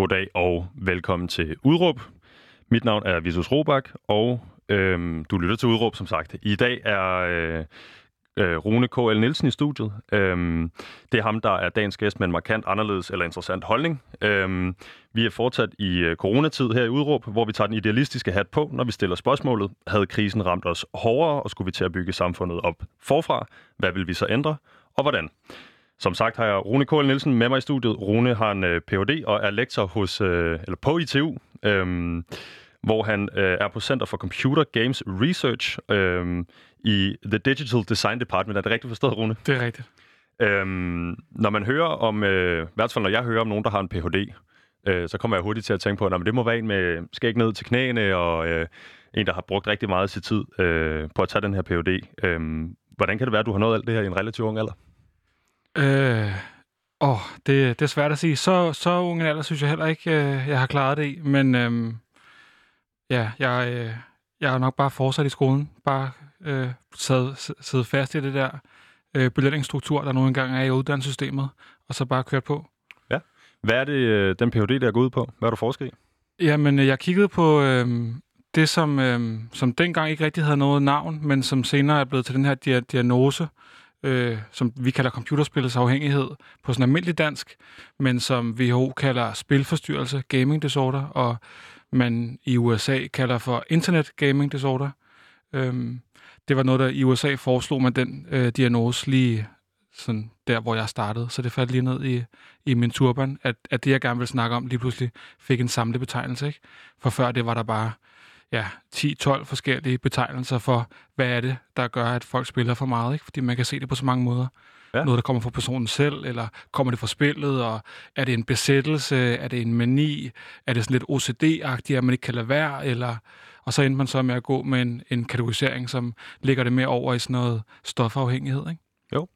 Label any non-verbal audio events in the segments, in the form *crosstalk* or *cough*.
Goddag og velkommen til Udråb. Mit navn er Visus Robak, og øhm, du lytter til Udråb, som sagt. I dag er øh, øh, Rune K.L. Nielsen i studiet. Øhm, det er ham, der er dagens gæst med en markant anderledes eller interessant holdning. Øhm, vi er fortsat i øh, coronatid her i Udråb, hvor vi tager den idealistiske hat på, når vi stiller spørgsmålet. Havde krisen ramt os hårdere, og skulle vi til at bygge samfundet op forfra? Hvad vil vi så ændre, og hvordan? Som sagt har jeg Rune K. Nielsen med mig i studiet. Rune har en øh, Ph.D. og er lektor hos, øh, eller på ITU, øh, hvor han øh, er på Center for Computer Games Research øh, i The Digital Design Department. Er det rigtigt forstået, Rune? Det er rigtigt. Øhm, når man hører om, øh, i hvert fald når jeg hører om nogen, der har en Ph.D., øh, så kommer jeg hurtigt til at tænke på, at det må være en med skæg ned til knæene, og øh, en, der har brugt rigtig meget af sin tid øh, på at tage den her Ph.D. Øh, hvordan kan det være, at du har nået alt det her i en relativt ung alder? Øh, åh, det, det er svært at sige. Så, så ung en alder synes jeg heller ikke, øh, jeg har klaret det i. Men øh, ja, jeg, øh, jeg har nok bare fortsat i skolen. Bare øh, siddet, siddet fast i det der øh, belønningsstruktur, der nu engang er i uddannelsessystemet, og så bare kørt på. Ja. Hvad er det, øh, den Ph.D. der går ud på? Hvad har du forsket i? Jamen, jeg kiggede på øh, det, som, øh, som dengang ikke rigtig havde noget navn, men som senere er blevet til den her dia- diagnose, øh, øh, som vi kalder computerspillets afhængighed på sådan almindelig dansk, men som WHO kalder spilforstyrrelse, gaming disorder, og man i USA kalder for internet gaming disorder. Øhm, det var noget, der i USA foreslog man den øh, diagnose lige sådan der, hvor jeg startede. Så det faldt lige ned i, i min turban, at, at det, jeg gerne ville snakke om, lige pludselig fik en samlet betegnelse. Ikke? For før det var der bare ja, 10-12 forskellige betegnelser for, hvad er det, der gør, at folk spiller for meget. Ikke? Fordi man kan se det på så mange måder. Ja. Noget, der kommer fra personen selv, eller kommer det fra spillet, og er det en besættelse, er det en mani, er det sådan lidt OCD-agtigt, at man ikke kan lade være, eller... Og så endte man så med at gå med en, en kategorisering, som ligger det mere over i sådan noget stofafhængighed, ikke? Jo.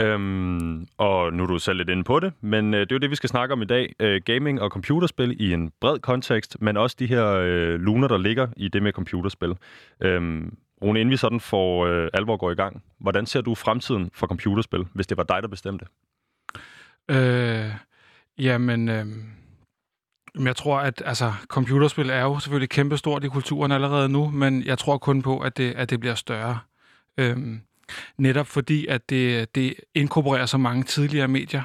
Øhm, og nu er du selv lidt inde på det, men øh, det er jo det, vi skal snakke om i dag. Øh, gaming og computerspil i en bred kontekst, men også de her øh, luner, der ligger i det med computerspil. Øhm, Rune, inden vi sådan får øh, alvor går i gang, hvordan ser du fremtiden for computerspil, hvis det var dig, der bestemte? Øh, jamen, øh, jeg tror, at altså, computerspil er jo selvfølgelig kæmpestort i kulturen allerede nu, men jeg tror kun på, at det, at det bliver større. Øh, netop fordi, at det, det inkorporerer så mange tidligere medier.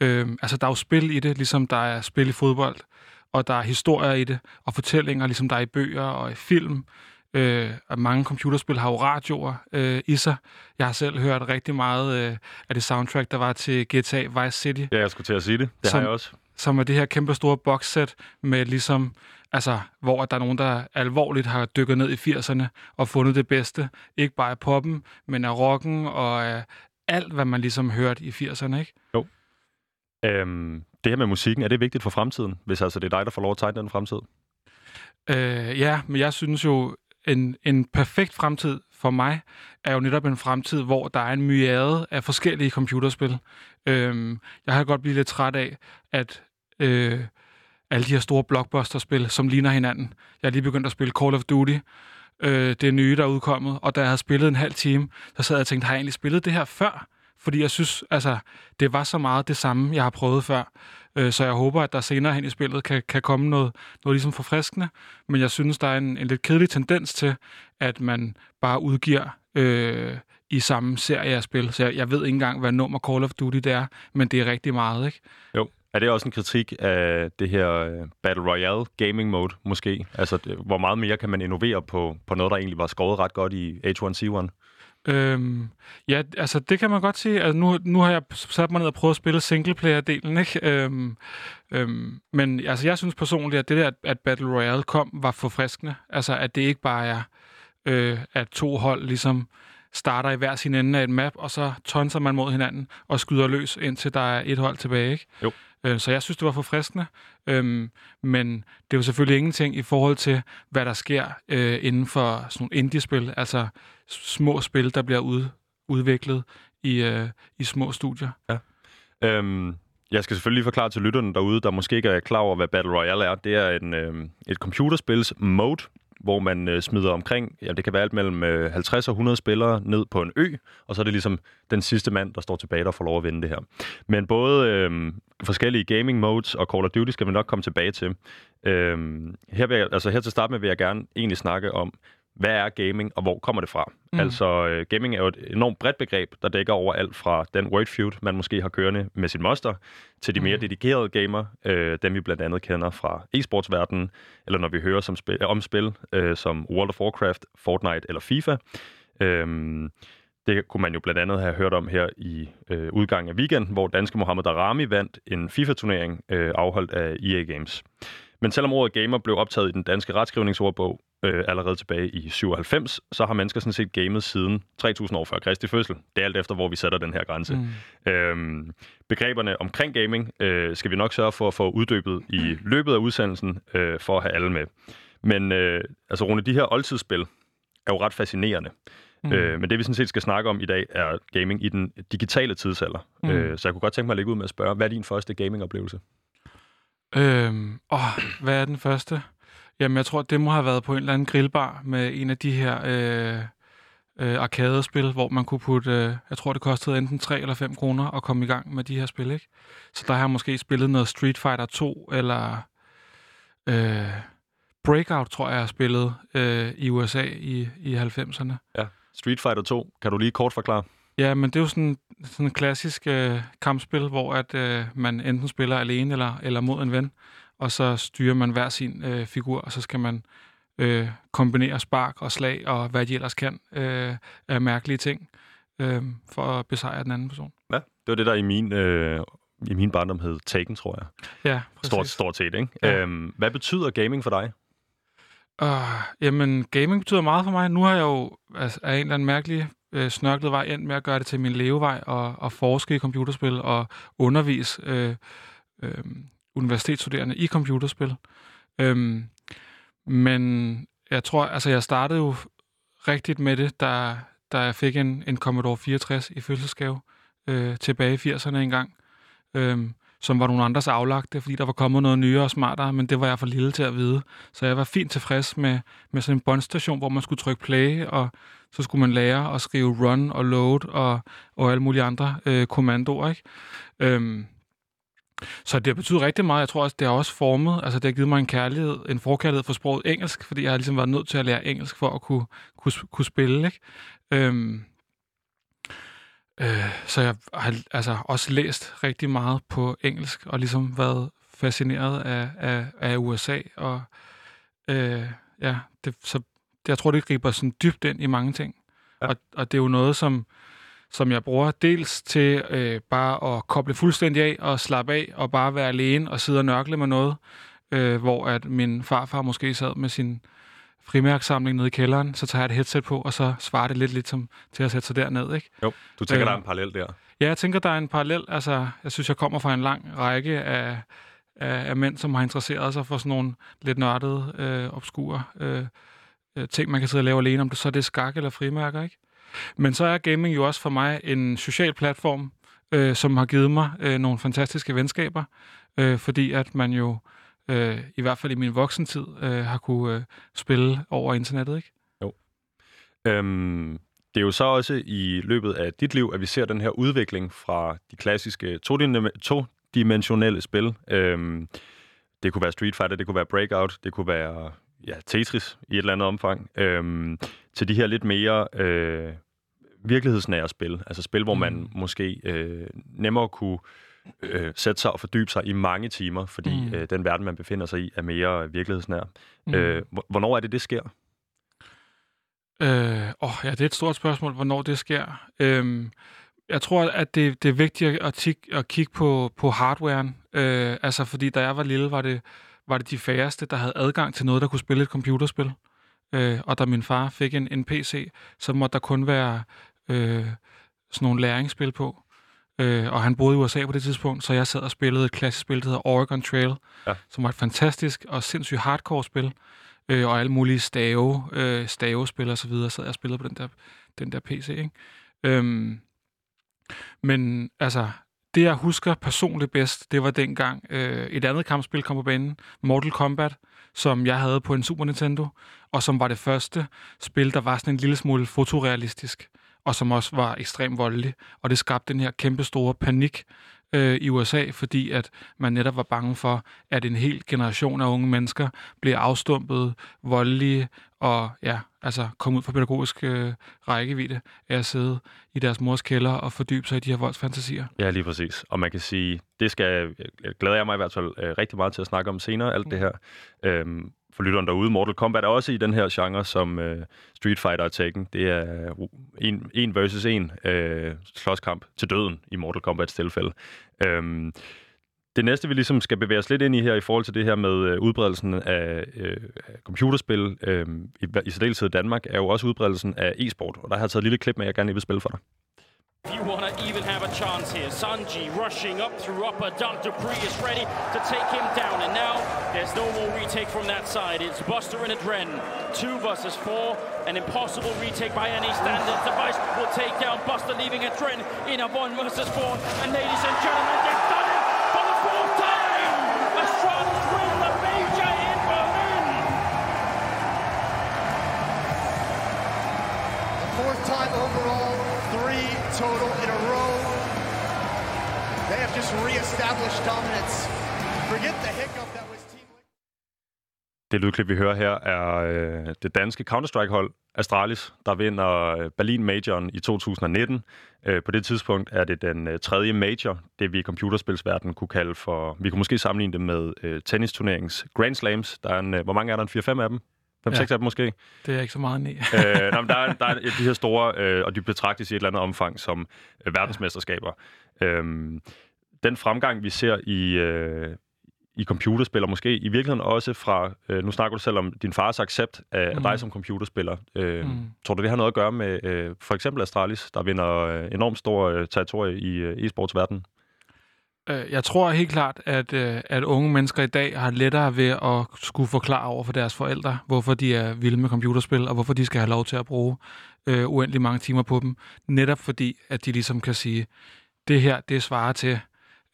Øh, altså, der er jo spil i det, ligesom der er spil i fodbold, og der er historier i det, og fortællinger, ligesom der er i bøger og i film. Øh, og mange computerspil har jo radioer øh, i sig. Jeg har selv hørt rigtig meget øh, af det soundtrack, der var til GTA Vice City. Ja, jeg skulle til at sige det. Det som, har jeg også. Som er det her kæmpe store boxset med ligesom, altså, hvor der er nogen, der alvorligt har dykket ned i 80'erne og fundet det bedste. Ikke bare af poppen, men af rocken og af alt, hvad man ligesom hørte i 80'erne, ikke? Jo. Øhm, det her med musikken, er det vigtigt for fremtiden, hvis altså det er dig, der får lov at tegne den fremtid? Øh, ja, men jeg synes jo, en, en perfekt fremtid for mig er jo netop en fremtid, hvor der er en myriade af forskellige computerspil. Øhm, jeg har godt blivet lidt træt af, at øh, alle de her store blockbuster-spil, som ligner hinanden. Jeg er lige begyndt at spille Call of Duty, øh, det nye, der er udkommet, og da jeg havde spillet en halv time, så sad jeg og tænkte, har jeg egentlig spillet det her før? Fordi jeg synes, altså, det var så meget det samme, jeg har prøvet før. Øh, så jeg håber, at der senere hen i spillet kan, kan komme noget, noget ligesom forfriskende. Men jeg synes, der er en, en lidt kedelig tendens til, at man bare udgiver øh, i samme serie af spil. Så jeg, jeg ved ikke engang, hvad nummer Call of Duty det er, men det er rigtig meget, ikke? Jo. Er det også en kritik af det her øh, Battle Royale gaming mode, måske? Altså, det, hvor meget mere kan man innovere på, på noget, der egentlig var skåret ret godt i H1C1? Øhm, ja, altså det kan man godt sige. Altså, nu, nu har jeg sat mig ned og prøvet at spille singleplayer-delen, ikke? Øhm, øhm, men altså, jeg synes personligt, at det der, at Battle Royale kom, var forfriskende. Altså, at det ikke bare er, øh, at to hold ligesom starter i hver sin ende af et map, og så tonser man mod hinanden og skyder løs, indtil der er et hold tilbage, ikke? Jo. Øh, så jeg synes, det var forfriskende. Øhm, men det er jo selvfølgelig ingenting i forhold til, hvad der sker øh, inden for sådan nogle indie-spil, altså små spil, der bliver ud, udviklet i, øh, i små studier. Ja. Øhm, jeg skal selvfølgelig forklare til lytterne derude, der måske ikke er klar over, hvad Battle Royale er. Det er en, øh, et computerspils mode, hvor man øh, smider omkring, ja, det kan være alt mellem øh, 50 og 100 spillere ned på en ø, og så er det ligesom den sidste mand, der står tilbage, der får lov at vinde det her. Men både øh, forskellige gaming modes og Call of Duty skal vi nok komme tilbage til. Øh, her, vil jeg, altså her til start med vil jeg gerne egentlig snakke om, hvad er gaming, og hvor kommer det fra? Mm. Altså, øh, gaming er jo et enormt bredt begreb, der dækker over alt fra den word feud, man måske har kørende med sin moster, til de mere mm. dedikerede gamer, øh, dem vi blandt andet kender fra e-sportsverdenen, eller når vi hører som spil, om spil øh, som World of Warcraft, Fortnite eller FIFA. Øhm, det kunne man jo blandt andet have hørt om her i øh, udgangen af weekenden, hvor danske Mohamed Darami vandt en FIFA-turnering øh, afholdt af EA Games. Men selvom ordet gamer blev optaget i den danske retskrivningsordbog øh, allerede tilbage i 97, så har mennesker sådan set gamet siden 3000 år før Kristi fødsel. Det er alt efter, hvor vi sætter den her grænse. Mm. Øhm, begreberne omkring gaming øh, skal vi nok sørge for at få uddybet i løbet af udsendelsen, øh, for at have alle med. Men øh, altså, Rune, de her oldtidsspil er jo ret fascinerende. Mm. Øh, men det, vi sådan set skal snakke om i dag, er gaming i den digitale tidsalder. Mm. Øh, så jeg kunne godt tænke mig at lægge ud med at spørge, hvad er din første gamingoplevelse? Øhm, åh, hvad er den første? Jamen, jeg tror, det må have været på en eller anden grillbar med en af de her øh, øh, arkadespil, hvor man kunne putte, øh, jeg tror, det kostede enten 3 eller 5 kroner at komme i gang med de her spil, ikke? Så der har jeg måske spillet noget Street Fighter 2, eller øh, Breakout, tror jeg, jeg har spillet øh, i USA i, i 90'erne. Ja, Street Fighter 2, kan du lige kort forklare? Ja, men det er jo sådan, sådan en klassisk øh, kampspil, hvor at øh, man enten spiller alene eller, eller mod en ven, og så styrer man hver sin øh, figur, og så skal man øh, kombinere spark og slag og hvad de ellers kan øh, af mærkelige ting øh, for at besejre den anden person. Ja, det var det, der i min, øh, i min barndom hed Taken, tror jeg. Ja, præcis. Stort, stort set, ikke? Ja. Øhm, hvad betyder gaming for dig? Uh, jamen, gaming betyder meget for mig. Nu har jeg jo altså, af en eller anden mærkelig øh, snørklet vej ind med at gøre det til min levevej og, og forske i computerspil og undervise øh, øh, universitetsstuderende i computerspil. Øhm, men jeg tror, altså jeg startede jo rigtigt med det, da, da jeg fik en, en Commodore 64 i fødselsgave øh, tilbage i 80'erne engang, øhm, som var nogle andres aflagte, fordi der var kommet noget nyere og smartere, men det var jeg for lille til at vide. Så jeg var fint tilfreds med, med sådan en båndstation, hvor man skulle trykke play, og så skulle man lære at skrive run og load og, og alle mulige andre øh, kommandoer. Ikke? Øhm, så det betyder rigtig meget. Jeg tror også, det har også formet, altså det har givet mig en kærlighed, en forkærlighed for sproget engelsk, fordi jeg har ligesom været nødt til at lære engelsk for at kunne, kunne, kunne spille, ikke? Øhm, øh, så jeg har altså også læst rigtig meget på engelsk, og ligesom været fascineret af, af, af USA, og øh, ja, det, så jeg tror, det griber sådan dybt ind i mange ting. Ja. Og, og det er jo noget, som som jeg bruger dels til øh, bare at koble fuldstændig af og slappe af og bare være alene og sidde og nørkle med noget, øh, hvor at min farfar måske sad med sin frimærksamling nede i kælderen, så tager jeg et headset på, og så svarer det lidt, lidt som til at sætte sig derned. Ikke? Jo, du tænker, øh, der er en parallel der? Ja, jeg tænker, der er en parallel. Altså, jeg synes, jeg kommer fra en lang række af, af, af mænd, som har interesseret sig for sådan nogle lidt nørdede, øh, obskure øh, øh ting, man kan sidde og lave alene, om det så er det skak eller frimærker, ikke? Men så er gaming jo også for mig en social platform, øh, som har givet mig øh, nogle fantastiske venskaber, øh, fordi at man jo, øh, i hvert fald i min voksentid, øh, har kunne øh, spille over internettet, ikke? Jo. Øhm, det er jo så også i løbet af dit liv, at vi ser den her udvikling fra de klassiske todimensionelle spil. Øhm, det kunne være Street Fighter, det kunne være Breakout, det kunne være ja, Tetris i et eller andet omfang, øhm, til de her lidt mere øh, virkelighedsnære spil. Altså spil, hvor man mm. måske øh, nemmere kunne øh, sætte sig og fordybe sig i mange timer, fordi mm. øh, den verden, man befinder sig i, er mere virkelighedsnær. Mm. Øh, hvornår er det, det sker? Øh, oh, ja, det er et stort spørgsmål, hvornår det sker. Øh, jeg tror, at det, det er vigtigt at, tig, at kigge på, på hardwaren. Øh, altså, fordi da jeg var lille, var det var det de færreste, der havde adgang til noget, der kunne spille et computerspil. Øh, og da min far fik en, en PC, så måtte der kun være øh, sådan nogle læringsspil på. Øh, og han boede i USA på det tidspunkt, så jeg sad og spillede et klassisk spil, der hedder Oregon Trail, ja. som var et fantastisk og sindssygt hardcore spil. Øh, og alle mulige stave, øh, stavespil og så videre, sad jeg og spillede på den der, den der PC. Ikke? Øhm, men altså, det, jeg husker personligt bedst, det var dengang øh, et andet kampspil kom på banen, Mortal Kombat, som jeg havde på en Super Nintendo, og som var det første spil, der var sådan en lille smule fotorealistisk, og som også var ekstremt voldelig. Og det skabte den her kæmpe store panik øh, i USA, fordi at man netop var bange for, at en hel generation af unge mennesker blev afstumpet, voldelige og ja, altså komme ud fra pædagogisk øh, rækkevidde af at sidde i deres mors kælder og fordybe sig i de her voldsfantasier. Ja, lige præcis. Og man kan sige, det skal glæder jeg mig i hvert fald øh, rigtig meget til at snakke om senere, alt det her. Øhm, for lytteren derude, Mortal Kombat er også i den her genre, som øh, Street Fighter er Tekken. Det er en, en versus en øh, slåskamp til døden i Mortal Kombats tilfælde. Øhm, det næste, vi ligesom skal bevæge os lidt ind i her i forhold til det her med øh, udbredelsen af øh, computerspil, øh, i, i særdeleshed Danmark, er jo også udbredelsen af e-sport. Og der har jeg taget et lille klip med, jeg gerne vil spille for dig. If you want to even have a chance here, Sanji rushing up through upper dunk. Dupree is ready to take him down. And now there's no more retake from that side. It's Buster and Adren. Two versus four. An impossible retake by any standards. The Vice will take down Buster, leaving Adren in a one versus four. And ladies and gentlemen, they've done it for the fourth time. Astrons win the major in Berlin. The fourth time overall, total in a row. They have just reestablished dominance. Forget the hiccup that was Team Det lydklip, vi hører her, er øh, det danske Counter-Strike-hold Astralis, der vinder øh, Berlin Majoren i 2019. Øh, på det tidspunkt er det den øh, tredje major, det vi i computerspilsverdenen kunne kalde for... Vi kunne måske sammenligne det med øh, tennisturneringens Grand Slams. Der er en, øh, hvor mange er der? En 4-5 af dem? 5-6 ja. af dem måske? Det er ikke så meget nej. øh, nej, men der, er, der er de her store, øh, og de betragtes i et eller andet omfang som øh, verdensmesterskaber. Ja. Øhm, den fremgang, vi ser i, øh, i computerspil, og måske i virkeligheden også fra, øh, nu snakker du selv om din fars accept af mm. dig som computerspiller. Øh, mm. Tror du, det har noget at gøre med øh, for eksempel Astralis, der vinder øh, enormt stor øh, territorie i øh, e-sportsverdenen? Øh, jeg tror helt klart, at, øh, at unge mennesker i dag har lettere ved at skulle forklare over for deres forældre, hvorfor de er vilde med computerspil, og hvorfor de skal have lov til at bruge øh, uendelig mange timer på dem. Netop fordi, at de ligesom kan sige, det her, det svarer til,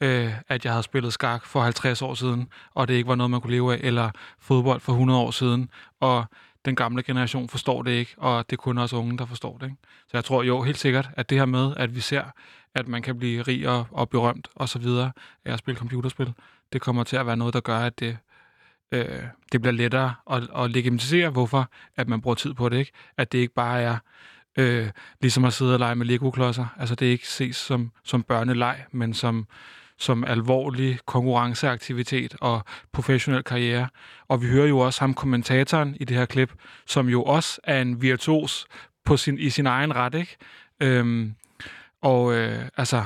øh, at jeg havde spillet skak for 50 år siden, og det ikke var noget, man kunne leve af, eller fodbold for 100 år siden, og den gamle generation forstår det ikke, og det er kun også unge, der forstår det. Ikke? Så jeg tror jo helt sikkert, at det her med, at vi ser, at man kan blive rig og, og berømt og så videre af at spille computerspil, det kommer til at være noget, der gør, at det, øh, det bliver lettere at, at legitimisere, hvorfor at man bruger tid på det. ikke. At det ikke bare er øh, ligesom at sidde og lege med Lego-klodser. Altså det ikke ses som, som børneleg, men som, som alvorlig konkurrenceaktivitet og professionel karriere. Og vi hører jo også ham kommentatoren i det her klip, som jo også er en virtuos på sin, i sin egen ret, ikke? Øhm, og øh, altså,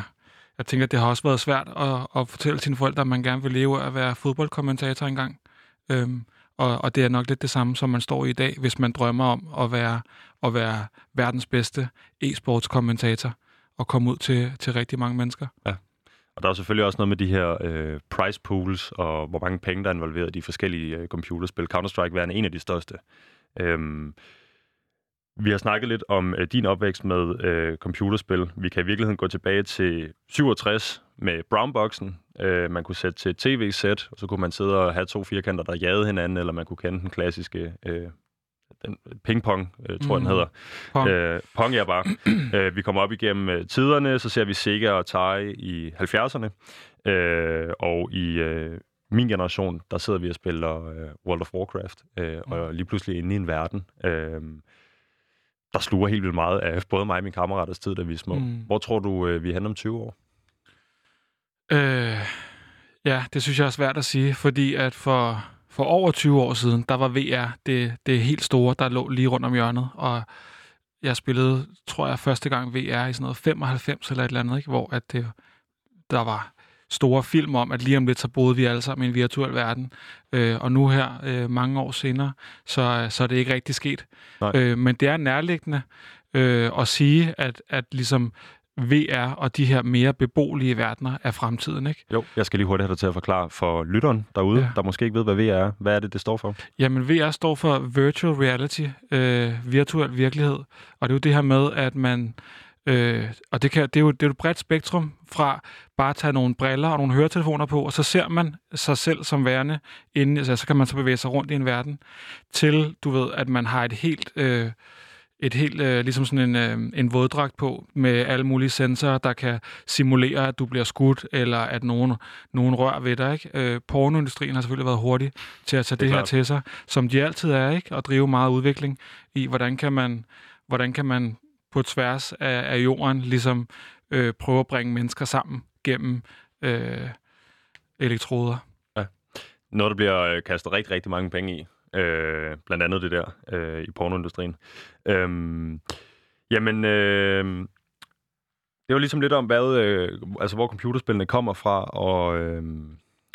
jeg tænker, det har også været svært at, at fortælle sine forældre, at man gerne vil leve af at være fodboldkommentator engang. Øhm, og, og det er nok lidt det samme, som man står i i dag, hvis man drømmer om at være, at være verdens bedste e-sportskommentator og komme ud til, til rigtig mange mennesker. Ja. Og der er selvfølgelig også noget med de her øh, price pools, og hvor mange penge, der er involveret i de forskellige øh, computerspil. Counter-Strike er en af de største. Øhm, vi har snakket lidt om øh, din opvækst med øh, computerspil. Vi kan i virkeligheden gå tilbage til 67 med Brownboxen. Øh, man kunne sætte til et tv-sæt, og så kunne man sidde og have to firkanter, der jagede hinanden, eller man kunne kende den klassiske øh, den, ping-pong, øh, tror jeg, mm. den hedder. Pong. Øh, pong, ja bare. *clears throat* øh, vi kommer op igennem øh, tiderne, så ser vi Sega og Tai i 70'erne, øh, og i øh, min generation, der sidder vi og spiller øh, World of Warcraft, øh, mm. og lige pludselig inde i en verden, øh, der sluger helt vildt meget af både mig og min kammeraters tid, da vi er små. Mm. Hvor tror du, øh, vi er om 20 år? Øh, ja, det synes jeg er svært at sige, fordi at for for over 20 år siden, der var VR det, det helt store, der lå lige rundt om hjørnet, og jeg spillede, tror jeg, første gang VR i sådan noget 95 eller et eller andet, ikke? hvor at det, der var store film om, at lige om lidt, så boede vi alle sammen i en virtuel verden. Øh, og nu her, øh, mange år senere, så, så er det ikke rigtig sket. Øh, men det er nærliggende øh, at sige, at, at ligesom VR og de her mere beboelige verdener af fremtiden, ikke? Jo, jeg skal lige hurtigt have dig til at forklare for lytteren derude, ja. der måske ikke ved, hvad VR er. Hvad er det, det står for? Jamen, VR står for Virtual Reality, øh, virtuel virkelighed. Og det er jo det her med, at man Øh, og det, kan, det, er jo, det er jo et bredt spektrum fra bare at tage nogle briller og nogle høretelefoner på, og så ser man sig selv som værende inden, altså så kan man så bevæge sig rundt i en verden, til du ved, at man har et helt... Øh, et helt, øh, ligesom sådan en, øh, en våddragt på, med alle mulige sensorer, der kan simulere, at du bliver skudt, eller at nogen, nogen rører ved dig. Ikke? Øh, pornoindustrien har selvfølgelig været hurtig til at tage det, Det er det her klart. til sig, som de altid er, ikke? og drive meget udvikling i, hvordan kan man, hvordan kan man på tværs af, af jorden ligesom øh, prøve at bringe mennesker sammen gennem øh, elektroder. Ja. Noget, der bliver øh, kastet rigtig, rigtig mange penge i. Øh, blandt andet det der øh, i pornoindustrien. Øhm, jamen, øh, det var ligesom lidt om, hvad, øh, altså, hvor computerspillene kommer fra, og, øh,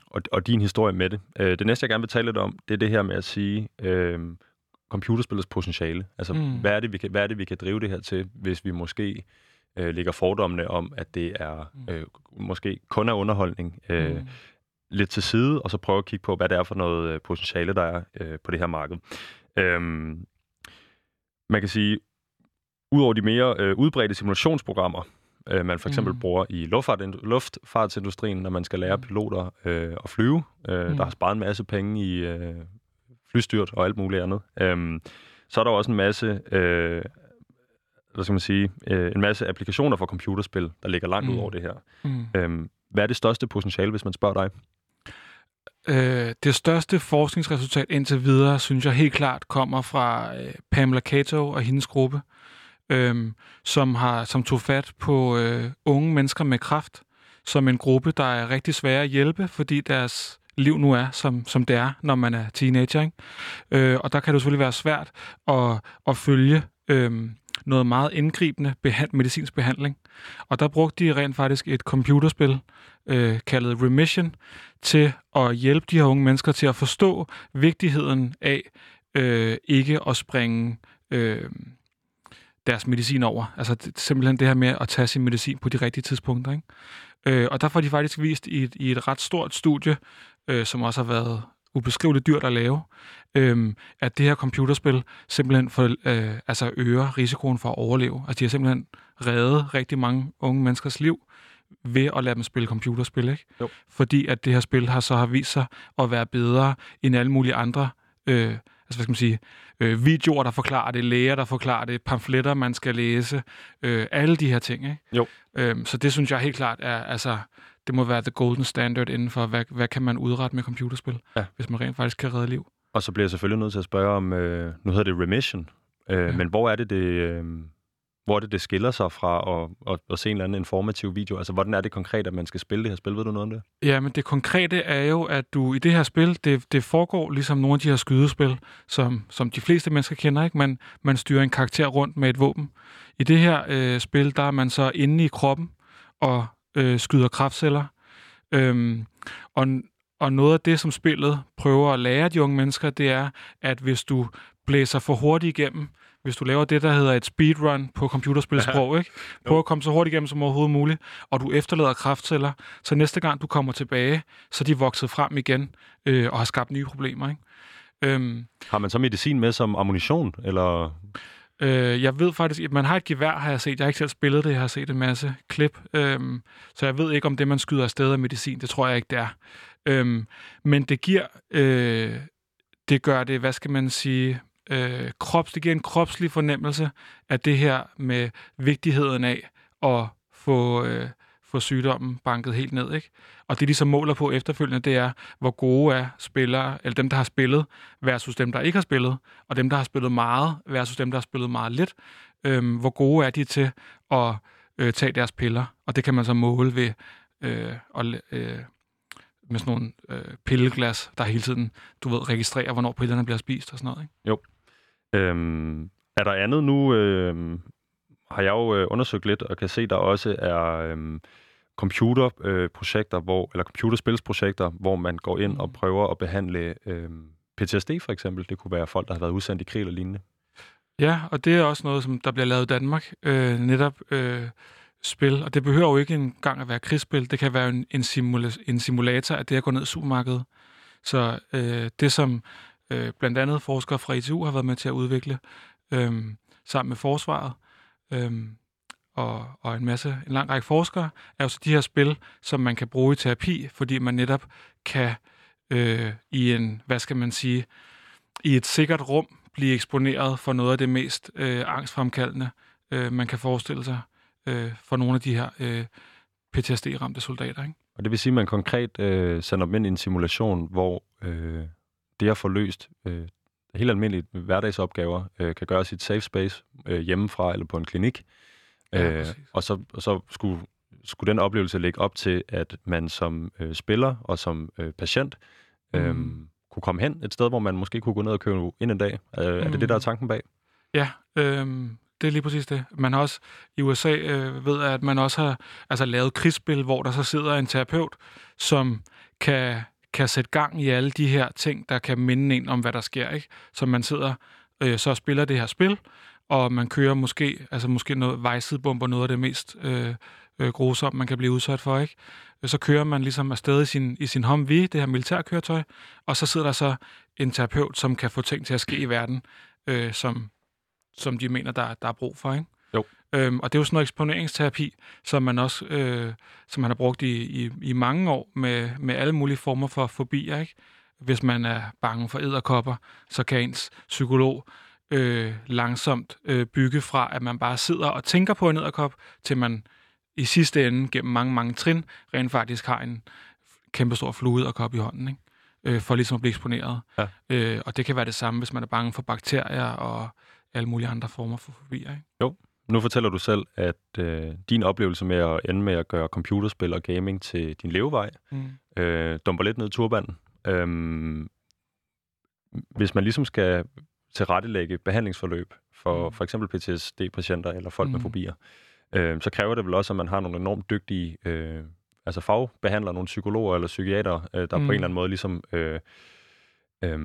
og, og din historie med det. Øh, det næste, jeg gerne vil tale lidt om, det er det her med at sige, øh, computerspillets potentiale. Altså, Mm. mm. hvad, er det, vi kan, hvad er det, vi kan drive det her til, hvis vi måske øh, lægger fordommene om, at det er øh, måske kun er underholdning, øh, Mm. lidt til side, og så prøve at kigge på, hvad det er for noget øh, potentiale, der er øh, på det her marked. Øhm, man kan sige, udover de mere øh, udbredte simulationsprogrammer, øh, man for eksempel Mm. mm. bruger i luftfart, luftfartsindustrien, når man skal lære Mm. piloter øh, at flyve, øh, Mm. der har sparet en masse penge i øh, flystyrt og alt muligt andet. Øhm, så er der også en masse, øh, hvad skal man sige, øh, en masse applikationer for computerspil, der ligger langt Mm. ud over det her. Mm. Øhm, hvad er det største potentiale, hvis man spørger dig? Øh, det største forskningsresultat indtil videre, synes jeg helt klart, kommer fra øh, Pamela Cato og hendes gruppe, øh, som har som tog fat på øh, unge mennesker med kræft, som en gruppe, der er rigtig svære at hjælpe, fordi deres liv nu er, som, som det er, når man er teenager. Ikke? Øh, og der kan det selvfølgelig være svært at, at følge øh, noget meget indgribende behand, medicinsk behandling. Og der brugte de rent faktisk et computerspil, øh, kaldet Remission, til at hjælpe de her unge mennesker til at forstå vigtigheden af øh, ikke at springe øh, deres medicin over. Altså det, simpelthen det her med at tage sin medicin på de rigtige tidspunkter. Ikke? Øh, og der får de faktisk vist i et, i et ret stort studie, øh, som også har været ubeskriveligt dyrt at lave, øh, at det her computerspil simpelthen for, øh, altså øger risikoen for at overleve. Altså de har simpelthen reddet rigtig mange unge menneskers liv ved at lade dem spille computerspil, ikke? Jo. Fordi at det her spil har så har vist sig at være bedre end alle mulige andre øh, altså hvad skal man sige, øh, videoer, der forklarer det, læger, der forklarer det, pamfletter, man skal læse, øh, alle de her ting. Ikke? Jo. Øhm, så det synes jeg helt klart er, altså, det må være the golden standard inden for, hvad, hvad kan man udrette med computerspil, Ja. hvis man rent faktisk kan redde liv. Og så bliver jeg selvfølgelig nødt til at spørge om, øh, nu hedder det remission, øh, Ja. men hvor er det, det, øh, hvor er det, det skiller sig fra at, at, at se en eller anden informativ video? Altså, hvordan er det konkret, at man skal spille det her spil? Ved du noget om det? Ja, men det konkrete er jo, at du i det her spil, det, det foregår ligesom nogle af de her skydespil, som, som de fleste mennesker kender, ikke? Man, man styrer en karakter rundt med et våben. I det her øh, spil, der er man så inde i kroppen og øh, skyder kraftceller. Øhm, og, og noget af det, som spillet prøver at lære de unge mennesker, det er, at hvis du blæser for hurtigt igennem, hvis du laver det, der hedder et speedrun på computerspilsprog, *laughs* ikke? Prøv at komme så hurtigt igennem som overhovedet muligt, og du efterlader kraftceller, så næste gang du kommer tilbage, så er de vokset frem igen øh, og har skabt nye problemer. Ikke? Øhm, Har man så medicin med som ammunition? Eller øh, jeg ved faktisk, at man har et gevær, har jeg set. Jeg har ikke selv spillet det, jeg har set en masse klip. Øhm, så jeg ved ikke, om det, man skyder afsted af medicin, det tror jeg ikke, det er. Øhm, men det giver, øh, det gør det, hvad skal man sige, øh, krops, det giver en kropslig fornemmelse af det her med vigtigheden af at få, øh, få sygdommen banket helt ned. Ikke? Og det, de så måler på efterfølgende, det er, hvor gode er spillere, eller dem, der har spillet, versus dem, der ikke har spillet, og dem, der har spillet meget, versus dem, der har spillet meget lidt. Øhm, hvor gode er de til at øh, tage deres piller? Og det kan man så måle ved øh, at, øh, med sådan nogle øh, pilleglas, der hele tiden, du ved, registrerer, hvornår pillerne bliver spist og sådan noget. Ikke? Jo. Øhm, er der andet nu? Øh, har jeg jo øh, undersøgt lidt, og kan se, der også er øh, computerprojekter, hvor, eller computerspilsprojekter, hvor man går ind og Mm. prøver at behandle øh, PTSD for eksempel. Det kunne være folk, der har været udsendt i krig eller lignende. Ja, og det er også noget, som der bliver lavet i Danmark. Øh, netop øh, spil, og det behøver jo ikke engang at være krigsspil. Det kan være en, en, simula- en simulator af det at gå ned i supermarkedet. Så øh, det, som øh, blandt andet forskere fra ITU har været med til at udvikle, øh, sammen med forsvaret, øh, og, og en masse, en lang række forskere, er jo så de her spil, som man kan bruge i terapi, fordi man netop kan øh, i en, hvad skal man sige, i et sikkert rum blive eksponeret for noget af det mest øh, angstfremkaldende, øh, man kan forestille sig øh, for nogle af de her øh, PTSD-ramte soldater. Ikke? Og det vil sige, at man konkret øh, sender dem ind i en simulation, hvor øh, det at få løst øh, helt almindelige hverdagsopgaver øh, kan gøres i et safe space øh, hjemmefra eller på en klinik. Ja, øh, og så, og så skulle, skulle den oplevelse lægge op til, at man som øh, spiller og som øh, patient øh, Mm. kunne komme hen et sted, hvor man måske kunne gå ned og købe ind en dag. Øh, Er det det, der er Mm. tanken bag? Ja, øhm, det er lige præcis det. Man har også i USA øh, ved, at man også har altså, lavet krigsspil, hvor der så sidder en terapeut, som kan, kan sætte gang i alle de her ting, der kan minde en om, hvad der sker. Ikke? Så man sidder øh, så spiller det her spil, og man kører måske, altså måske noget vejsidebomber, noget af det mest øh, øh, grusomme, man kan blive udsat for. Ikke? Så kører man ligesom afsted i sin, i sin Humvee, det her militærkøretøj, og så sidder der så en terapeut, som kan få ting til at ske i verden, øh, som, som de mener, der, der er brug for. Ikke? Jo. Øhm, og det er jo sådan noget eksponeringsterapi, som man også øh, som man har brugt i, i, i mange år med, med alle mulige former for fobier. Ikke? Hvis man er bange for æderkopper, så kan ens psykolog øh, langsomt øh, bygge fra, at man bare sidder og tænker på en æderkop, til man i sidste ende, gennem mange, mange trin, rent faktisk har en kæmpestor flueæderkop i hånden, ikke? Øh, for ligesom at blive eksponeret. Ja. Øh, og det kan være det samme, hvis man er bange for bakterier og alle mulige andre former for fobier. Ikke? Nu fortæller du selv, at øh, din oplevelse med at ende med at gøre computerspil og gaming til din levevej, Mm. øh, dumper lidt ned i turbanden. Øhm, hvis man ligesom skal tilrettelægge behandlingsforløb for Mm. for eksempel PTSD-patienter eller folk mm. med fobier, øh, så kræver det vel også, at man har nogle enormt dygtige øh, altså fagbehandlere, nogle psykologer eller psykiater, øh, der mm. på en Mm. eller anden måde ligesom øh, øh,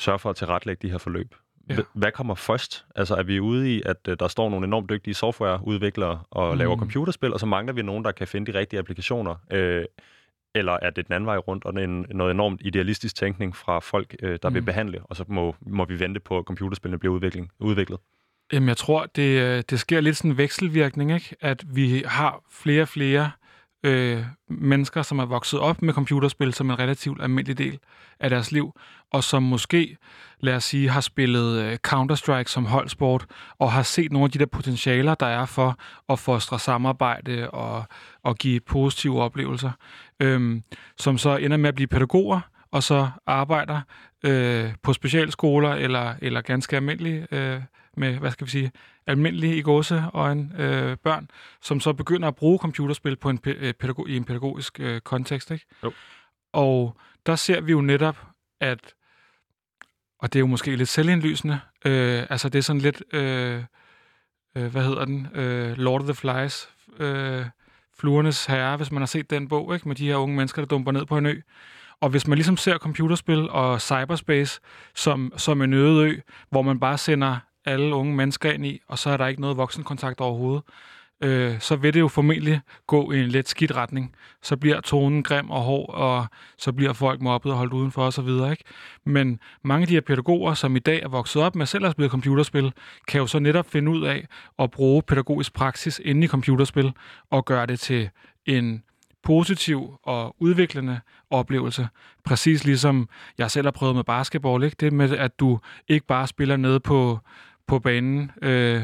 sørger for at tilrettelægge de her forløb. Ja. Hvad kommer først? Altså er vi ude i, at øh, der står nogle enormt dygtige softwareudviklere og mm. laver computerspil, og så mangler vi nogen, der kan finde de rigtige applikationer? Øh, eller er det den anden vej rundt, og en, noget enormt idealistisk tænkning fra folk, øh, der mm. vil behandle, og så må, må vi vente på, at computerspillene bliver udvikling, udviklet? Jamen, jeg tror, det, øh, det sker lidt sådan en vekselvirkning, ikke? at vi har flere og flere øh, mennesker, som er vokset op med computerspil som en relativt almindelig del af deres liv, og som måske, lad os sige, har spillet øh, Counter-Strike som holdsport, og har set nogle af de der potentialer, der er for at fostre samarbejde og, og give positive oplevelser, øh, som så ender med at blive pædagoger, og så arbejder øh, på specialskoler eller, eller ganske almindelige øh, med, hvad skal vi sige, almindelige i gåse og en øh, børn, som så begynder at bruge computerspil på en øh, pædago- i en pædagogisk øh, kontekst. Ikke? Jo. Og der ser vi jo netop, at, og det er jo måske lidt selvindlysende, øh, altså det er sådan lidt, øh, øh, hvad hedder den, øh, Lord of the Flies, øh, Fluernes Herre, hvis man har set den bog, ikke? med de her unge mennesker, der dumper ned på en ø. Og hvis man ligesom ser computerspil og cyberspace som, som en øde ø, hvor man bare sender alle unge mennesker ind i, og så er der ikke noget voksenkontakt overhovedet, øh, så vil det jo formentlig gå i en lidt skidt retning. Så bliver tonen grim og hård, og så bliver folk mobbet og holdt udenfor osv. Ikke? Men mange af de her pædagoger, som i dag er vokset op med selv at spille computerspil, kan jo så netop finde ud af at bruge pædagogisk praksis inde i computerspil og gøre det til en positiv og udviklende oplevelse. Præcis ligesom jeg selv har prøvet med basketball. Ikke? Det med, at du ikke bare spiller nede på, på banen øh,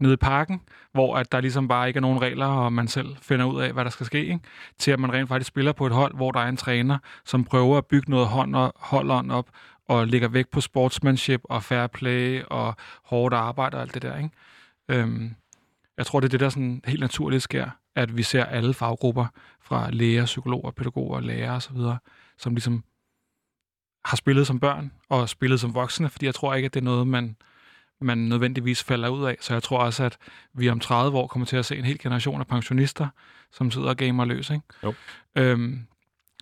nede i parken, hvor at der ligesom bare ikke er nogen regler, og man selv finder ud af, hvad der skal ske, ikke? til at man rent faktisk spiller på et hold, hvor der er en træner, som prøver at bygge noget hånd og, holdånd op, og lægger vægt på sportsmanship og fair play og hårdt arbejde og alt det der. Ikke? Øhm, jeg tror, det er det, der sådan helt naturligt sker, at vi ser alle faggrupper fra læger, psykologer, pædagoger, lærere osv., som ligesom har spillet som børn og spillet som voksne, fordi jeg tror ikke, at det er noget, man, man nødvendigvis falder ud af. Så jeg tror også, at vi om 30 år kommer til at se en hel generation af pensionister, som sidder og gamer løs. Ikke? Jo. Øhm,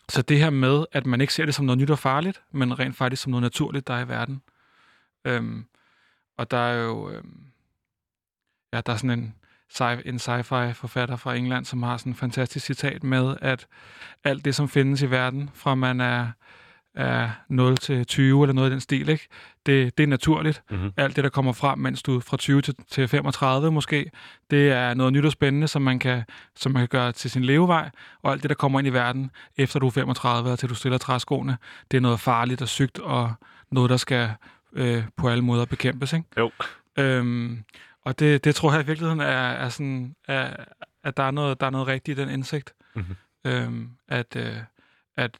så det her med, at man ikke ser det som noget nyt og farligt, men rent faktisk som noget naturligt, der er i verden. Øhm, og der er jo... Øhm, ja, der er sådan en, sci- en sci-fi forfatter fra England, som har sådan en fantastisk citat med, at alt det, som findes i verden, fra man er, er 0 til 20 eller noget i den stil. Ikke? Det, det er naturligt. Mhm. Alt det, der kommer frem, mens du fra 20 til, til 35 måske, det er noget nyt og spændende, som man, kan, som man kan gøre til sin levevej. Og alt det, der kommer ind i verden, efter du er 35 og til du stiller træskoene, det er noget farligt og sygt og noget, der skal øh, på alle måder bekæmpes. Ikke? Jo. Øhm, og det, det tror jeg i virkeligheden er, er sådan, er, at der er, noget, der er noget rigtigt i den indsigt. Mhm. Øhm, at, øh, at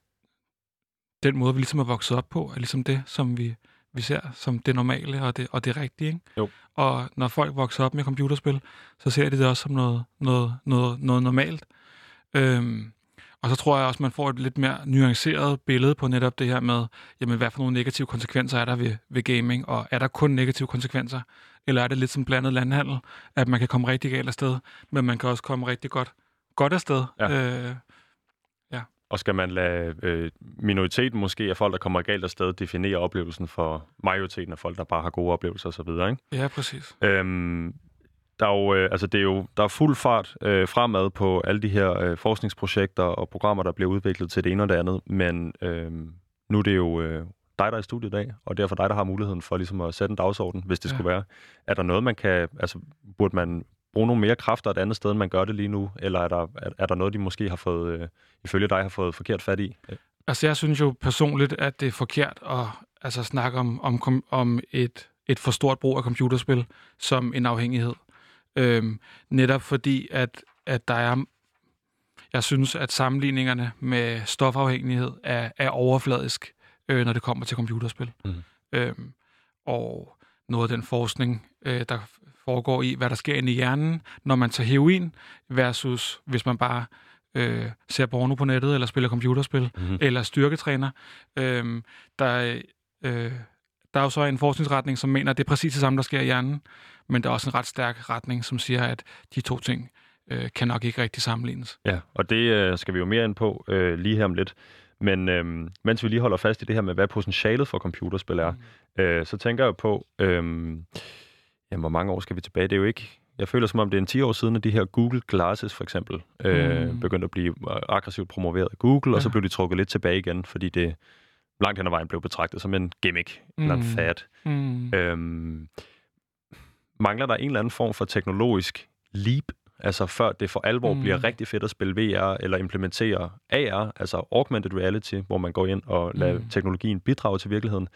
den måde, vi ligesom er vokset op på, er ligesom det, som vi, vi ser som det normale og det, og det rigtige. Ikke? Jo. Og når folk vokser op med computerspil, så ser de det også som noget, noget, noget, noget normalt. Øhm, og så tror jeg også, man får et lidt mere nuanceret billede på netop det her med, jamen, hvad for nogle negative konsekvenser er der ved, ved gaming, og er der kun negative konsekvenser, eller er det lidt som blandet landhandel, at man kan komme rigtig galt afsted, men man kan også komme rigtig godt, godt afsted. Ja. Øh, Og skal man lade øh, minoriteten måske af folk, der kommer galt afsted, definere oplevelsen for majoriteten af folk, der bare har gode oplevelser osv., ikke? ja, præcis. Øhm, der er jo, øh, altså det er jo der er fuld fart øh, fremad på alle de her øh, forskningsprojekter og programmer, der bliver udviklet til det ene og det andet, men øh, nu er det jo øh, dig, der er i studiet i dag, og derfor dig, der har muligheden for ligesom at sætte en dagsorden, hvis det Ja. skulle være. Er der noget, man kan, altså burde man bruge nogle mere kræfter et andet sted, end man gør det lige nu, eller er der, er, er der noget, de måske har fået, øh, ifølge dig, har fået forkert fat i? Altså, jeg synes jo personligt, at det er forkert at altså, snakke om, om, om et, et for stort brug af computerspil som en afhængighed. Øhm, netop fordi, at, at der er... Jeg synes, at sammenligningerne med stofafhængighed er, er overfladisk, øh, når det kommer til computerspil. Mhm. Øhm, og noget af den forskning, øh, der foregår i, hvad der sker inde i hjernen, når man tager heroin, versus hvis man bare øh, ser porno på nettet eller spiller computerspil Mm-hmm. eller styrketræner. Øhm, der, øh, der er jo så en forskningsretning, som mener, at det er præcis det samme, der sker i hjernen, men der er også en ret stærk retning, som siger, at de to ting øh, kan nok ikke rigtig sammenlignes. Ja, og det øh, skal vi jo mere ind på øh, lige her om lidt. Men øh, mens vi lige holder fast i det her med, hvad potentialet for computerspil er, mm. øh, så tænker jeg på, øh, jamen, hvor mange år skal vi tilbage? Det er jo ikke... Jeg føler som om, det er en 10 år siden, at de her Google Glasses for eksempel øh, Mm. begyndte at blive øh, aggressivt promoveret af Google, ja. og så blev de trukket lidt tilbage igen, fordi det langt hen ad vejen blev betragtet som en gimmick, mm. eller en fad. Mm. Øhm, mangler der en eller anden form for teknologisk leap, altså før det for alvor mm. Bliver rigtig fedt at spille VR, eller implementere AR, altså augmented reality, hvor man går ind og lader mm. Teknologien bidrage til virkeligheden.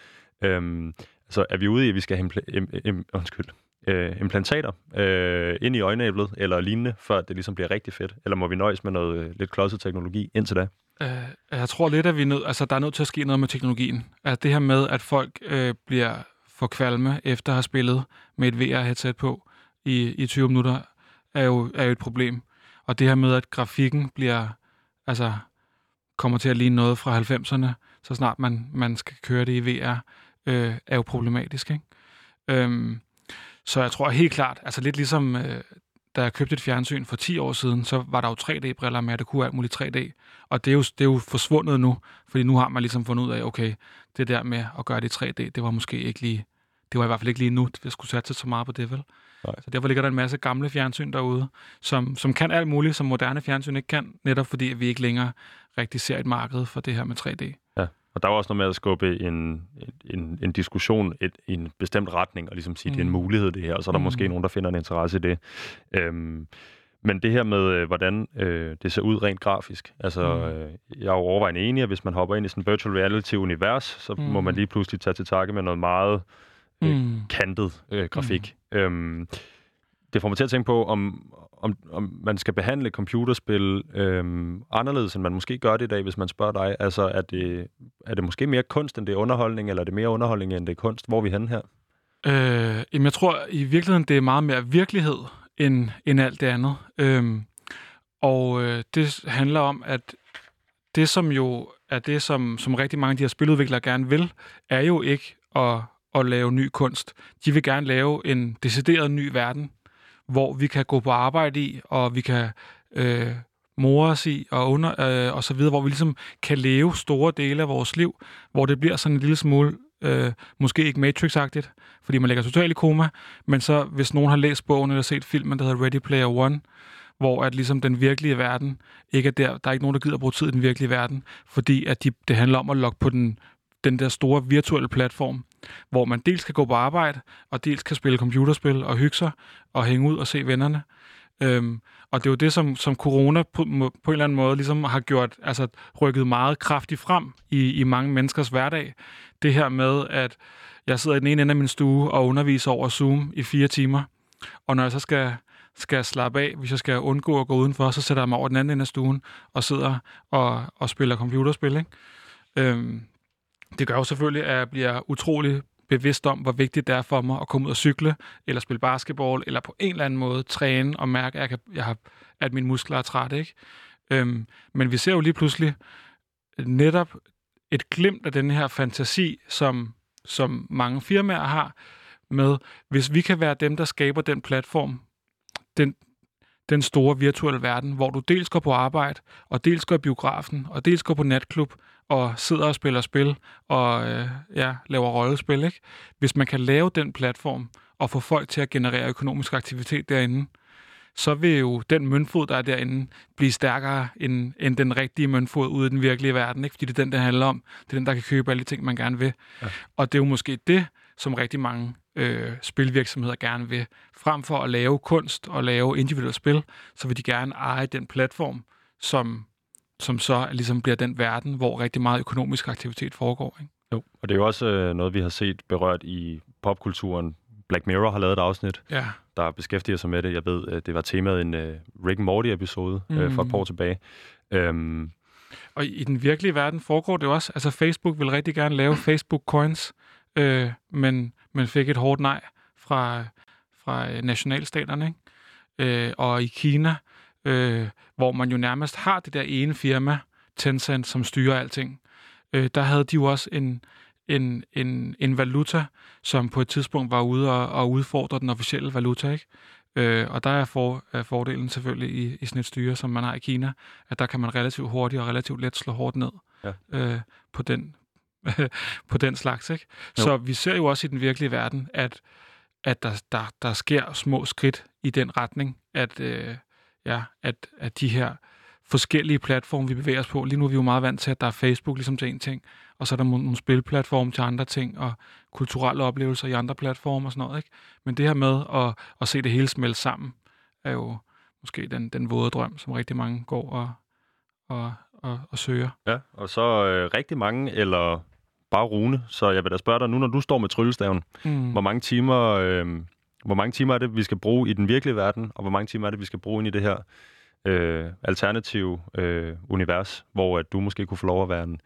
Øhm, altså er vi ude i, at vi skal have impl- im- im- undskyld, øh, implantater øh, ind i øjenæblet, eller lignende, før det ligesom bliver rigtig fedt? Eller må vi nøjes med noget øh, lidt klodset teknologi indtil da? Øh, jeg tror lidt, at vi nød, altså, der er nødt til at ske noget med teknologien. At det her med, at folk øh, bliver for kvalme efter at have spillet med et VR-headset på i, i 20 minutter, er jo, er jo et problem. Og det her med, at grafikken bliver, altså, kommer til at ligne noget fra 90'erne, så snart man, man skal køre det i VR, øh, er jo problematisk. Ikke? Øhm, så jeg tror helt klart, altså lidt ligesom øh, da jeg købte et fjernsyn for 10 år siden, så var der jo 3D-briller med, at det kunne alt muligt 3D. Og det er, jo, det er jo forsvundet nu, fordi nu har man ligesom fundet ud af, okay, det der med at gøre det i 3D, det var måske ikke lige, det var i hvert fald ikke lige nu, jeg skulle satse så meget på det, vel? Nej. Så derfor ligger der en masse gamle fjernsyn derude, som, som kan alt muligt, som moderne fjernsyn ikke kan, netop fordi vi ikke længere rigtig ser et marked for det her med 3D. Og der er også noget med at skubbe en, en, en diskussion et, i en bestemt retning, og ligesom sige, mm. det er en Mm. mulighed det her, og så er der mm. Mm. måske nogen, der finder en interesse i det. Øhm, men det her med, øh, hvordan øh, det ser ud rent grafisk, altså Mm. øh, jeg er jo overvejende enig, at hvis man hopper ind i sådan et virtual reality-univers, så mm. må Mm. man lige pludselig tage til takke med noget meget øh, Mm. kantet øh, grafik. Øhm, det får mig til at tænke på, om, om, om man skal behandle computerspil øhm, anderledes, end man måske gør det i dag, hvis man spørger dig. Altså, er det, er det måske mere kunst, end det er underholdning, eller er det mere underholdning, end det er kunst? Hvor er vi henne her? Øh, jamen jeg tror i virkeligheden, det er meget mere virkelighed end, end alt det andet. Øhm, og øh, det handler om, at det som jo er det, som, som rigtig mange af de her spiludviklere gerne vil, er jo ikke at, at lave ny kunst. De vil gerne lave en decideret ny verden, hvor vi kan gå på arbejde i, og vi kan øh, more os i, og, under, øh, og så videre, hvor vi ligesom kan leve store dele af vores liv, hvor det bliver sådan en lille smule, øh, måske ikke Matrix-agtigt, fordi man ligger totalt i koma, men så hvis nogen har læst bogen eller set filmen, der hedder Ready Player One, hvor at ligesom den virkelige verden ikke er der. Der er ikke nogen, der gider bruge tid i den virkelige verden, fordi at de, det handler om at logge på den, den der store virtuelle platform, hvor man dels kan gå på arbejde, og dels kan spille computerspil og hygge sig, og hænge ud og se vennerne. Øhm, og det er jo det, som, som corona på, på en eller anden måde ligesom har gjort, altså rykket meget kraftigt frem i, i mange menneskers hverdag. Det her med, at jeg sidder i den ene ende af min stue og underviser over Zoom i fire timer, og når jeg så skal, skal slappe af, hvis jeg skal undgå at gå udenfor, så sætter jeg mig over den anden ende af stuen og sidder og, og spiller computerspil. Ikke? Øhm, det gør jo selvfølgelig, at jeg bliver utrolig bevidst om, hvor vigtigt det er for mig at komme ud og cykle, eller spille basketball, eller på en eller anden måde træne og mærke, at, jeg kan, jeg har, at mine muskler er trætte. Ikke? Øhm, men vi ser jo lige pludselig netop et glimt af den her fantasi, som, som mange firmaer har, med, hvis vi kan være dem, der skaber den platform, den, den store virtuelle verden, hvor du dels går på arbejde, og dels går i biografen, og dels går på natklub, og sidder og spiller spil, og øh, ja, laver rollespil. Ikke? Hvis man kan lave den platform, og få folk til at generere økonomisk aktivitet derinde, så vil jo den møntfod, der er derinde, blive stærkere end, end den rigtige møntfod ude i den virkelige verden. Ikke? Fordi det er den, der handler om. Det er den, der kan købe alle de ting, man gerne vil. Ja. Og det er jo måske det, som rigtig mange øh, spilvirksomheder gerne vil. Frem for at lave kunst og lave individuelle spil, så vil de gerne eje den platform, som, som så ligesom bliver den verden, hvor rigtig meget økonomisk aktivitet foregår. Ikke? Jo, og det er jo også øh, noget, vi har set berørt i popkulturen. Black Mirror har lavet et afsnit, ja. der beskæftiger sig med det. Jeg ved, det var temaet i en uh, Rick and Morty-episode mm. uh, for et par år tilbage. Um, og i den virkelige verden foregår det også. Altså Facebook vil rigtig gerne lave Facebook Coins, øh, men, men fik et hårdt nej fra, fra nationalstaterne. Ikke? Øh, og i Kina, øh, hvor man jo nærmest har det der ene firma, Tencent, som styrer alting, øh, der havde de jo også en, en, en, en valuta, som på et tidspunkt var ude og, og udfordre den officielle valuta. Ikke? Øh, og der er, for, er fordelen selvfølgelig i, i sådan et styre, som man har i Kina, at der kan man relativt hurtigt og relativt let slå hårdt ned ja. øh, på, den, *laughs* på den slags. Ikke? Så vi ser jo også i den virkelige verden, at, at der, der, der sker små skridt i den retning, at, øh, ja, at, at de her forskellige platforme, vi bevæger os på. Lige nu er vi jo meget vant til, at der er Facebook ligesom til en ting, og så er der nogle spilplatforme til andre ting, og kulturelle oplevelser i andre platforme og sådan noget. Ikke? Men det her med at, at se det hele smelte sammen, er jo måske den, den våde drøm, som rigtig mange går og, og, og, og søger. Ja, og så øh, rigtig mange, eller bare Rune, så jeg vil da spørge dig nu, når du står med tryllestaven, mm. hvor mange timer... Øh, hvor mange timer er det, vi skal bruge i den virkelige verden, og hvor mange timer er det, vi skal bruge ind i det her øh, alternative øh, univers, hvor at du måske kunne få lov at være en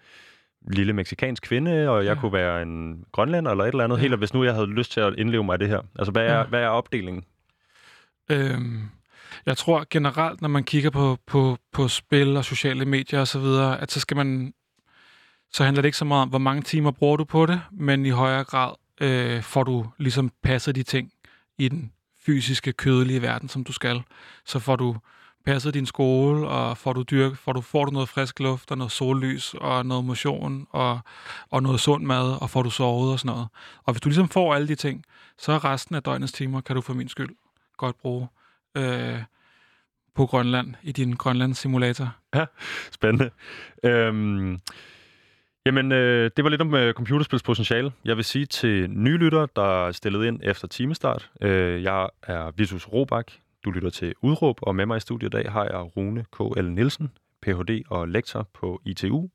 lille meksikansk kvinde, og jeg ja. kunne være en grønlænder eller et eller andet. Ja. Helt, hvis nu jeg havde lyst til at indleve mig i det her. Altså, hvad er, ja. hvad er opdelingen? Øhm, jeg tror generelt, når man kigger på, på, på spil og sociale medier osv., at så skal man så handler det ikke så meget om, hvor mange timer bruger du på det, men i højere grad øh, får du ligesom passet de ting i den fysiske, kødelige verden, som du skal. Så får du passet din skole, og får du, dyrk, får du, får du noget frisk luft, og noget sollys, og noget motion, og, og noget sund mad, og får du sovet og sådan noget. Og hvis du ligesom får alle de ting, så er resten af døgnets timer, kan du for min skyld godt bruge øh, på Grønland, i din Grønland-simulator. Ja, spændende. Øhm, Jamen, øh, det var lidt om øh, computerspils potentiale. Jeg vil sige til nye lyttere, der er stillet ind efter timestart. Øh, jeg er Vitus Robak. Du lytter til Udråb, og med mig i studiet i dag har jeg Rune K.L. Nielsen, Ph.D. og lektor på ITU.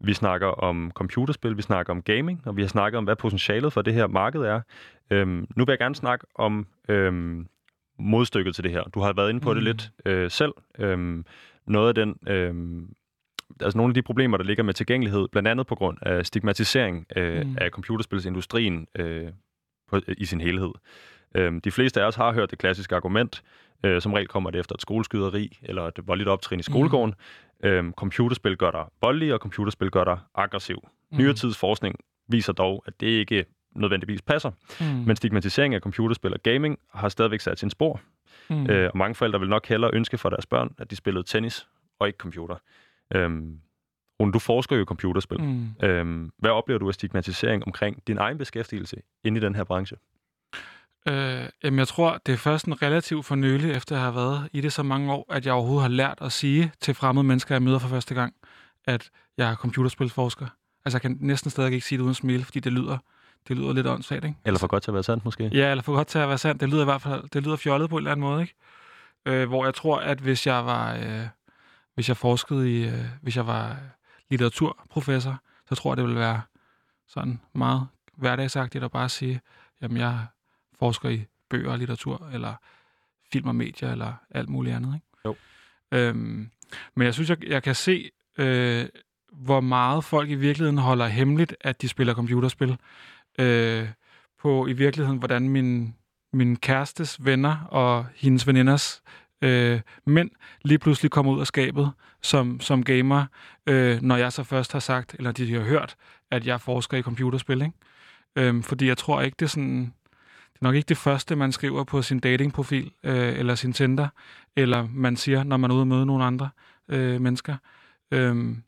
Vi snakker om computerspil, vi snakker om gaming, og vi har snakket om, hvad potentialet for det her marked er. Øhm, nu vil jeg gerne snakke om øhm, modstykket til det her. Du har været inde på mm. det lidt øh, selv. Øhm, noget af den øhm, altså nogle af de problemer, der ligger med tilgængelighed, blandt andet på grund af stigmatisering øh, mm. af computerspilsindustrien øh, på, i sin helhed. Øh, de fleste af os har hørt det klassiske argument, øh, som regel kommer det efter et skoleskyderi eller et voldeligt optrin i mm. skolegården. Mm. Øh, computerspil gør dig voldelig, og computerspil gør dig aggressiv. Mm. Nyere tids forskning viser dog, at det ikke nødvendigvis passer. Mm. Men stigmatisering af computerspil og gaming har stadigvæk sat sin spor. Mm. Øh, og mange forældre vil nok hellere ønske for deres børn, at de spillede tennis og ikke computer. Øhm, Rune, du forsker jo i computerspil. Mm. Øhm, hvad oplever du af stigmatisering omkring din egen beskæftigelse inde i den her branche? Øh, jamen, jeg tror, det er først en relativt for nylig, efter jeg har været i det så mange år, at jeg overhovedet har lært at sige til fremmede mennesker, jeg møder for første gang, at jeg er computerspilsforsker. Altså, jeg kan næsten stadig ikke sige det uden at smile, fordi det lyder, det lyder lidt åndssvagt, ikke? Eller for godt til at være sandt, måske? Ja, eller for godt til at være sandt. Det lyder i hvert fald det lyder fjollet på en eller anden måde, ikke? Øh, hvor jeg tror, at hvis jeg var, øh, hvis jeg forskede i, øh, hvis jeg var litteraturprofessor, så tror jeg, det ville være sådan meget hverdagsagtigt at bare sige, jamen jeg forsker i bøger og litteratur, eller film og medier, eller alt muligt andet. Ikke? Jo. Øhm, men jeg synes, jeg, jeg kan se, øh, hvor meget folk i virkeligheden holder hemmeligt, at de spiller computerspil. Øh, på i virkeligheden, hvordan min, min kærestes venner og hendes veninders øh, mænd lige pludselig kommer ud af skabet som, som gamer, øh, når jeg så først har sagt, eller de har hørt, at jeg forsker i computerspil. Ikke? Øh, fordi jeg tror ikke, det er sådan det er nok ikke det første, man skriver på sin datingprofil øh, eller sin Tinder, eller man siger, når man er ude og møde nogle andre øh, mennesker. Øhm,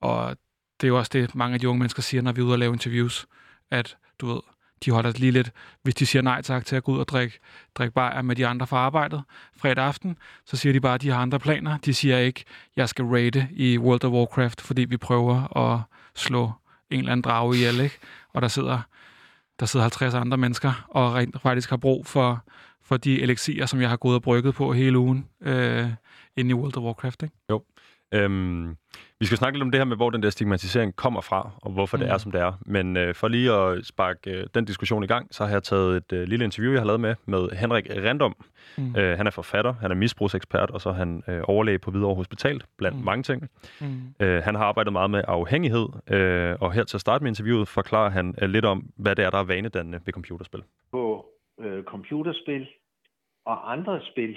og det er jo også det, mange af de unge mennesker siger, når vi er ude og lave interviews, at du ved, de holder lige lidt, hvis de siger nej tak til at gå ud og drikke, drikke bajer med de andre fra arbejdet fredag aften, så siger de bare, at de har andre planer. De siger ikke, jeg skal rate i World of Warcraft, fordi vi prøver at slå en eller anden drage ihjel, ikke? Og der sidder der sidder 50 andre mennesker, og rent faktisk har brug for, for de elixier, som jeg har gået og brygget på hele ugen øh, inde i World of Warcraft. Ikke? Jo. Øhm, vi skal snakke lidt om det her med, hvor den der stigmatisering kommer fra, og hvorfor mm. det er, som det er. Men øh, for lige at sparke øh, den diskussion i gang, så har jeg taget et øh, lille interview, jeg har lavet med, med Henrik Random. Mm. Øh, han er forfatter, han er misbrugsekspert, og så er han øh, overlæge på Hvidovre Hospital, blandt mm. mange ting. Mm. Øh, han har arbejdet meget med afhængighed, øh, og her til at starte med interviewet forklarer han øh, lidt om, hvad det er, der er vanedannende ved computerspil. På øh, computerspil og andre spil,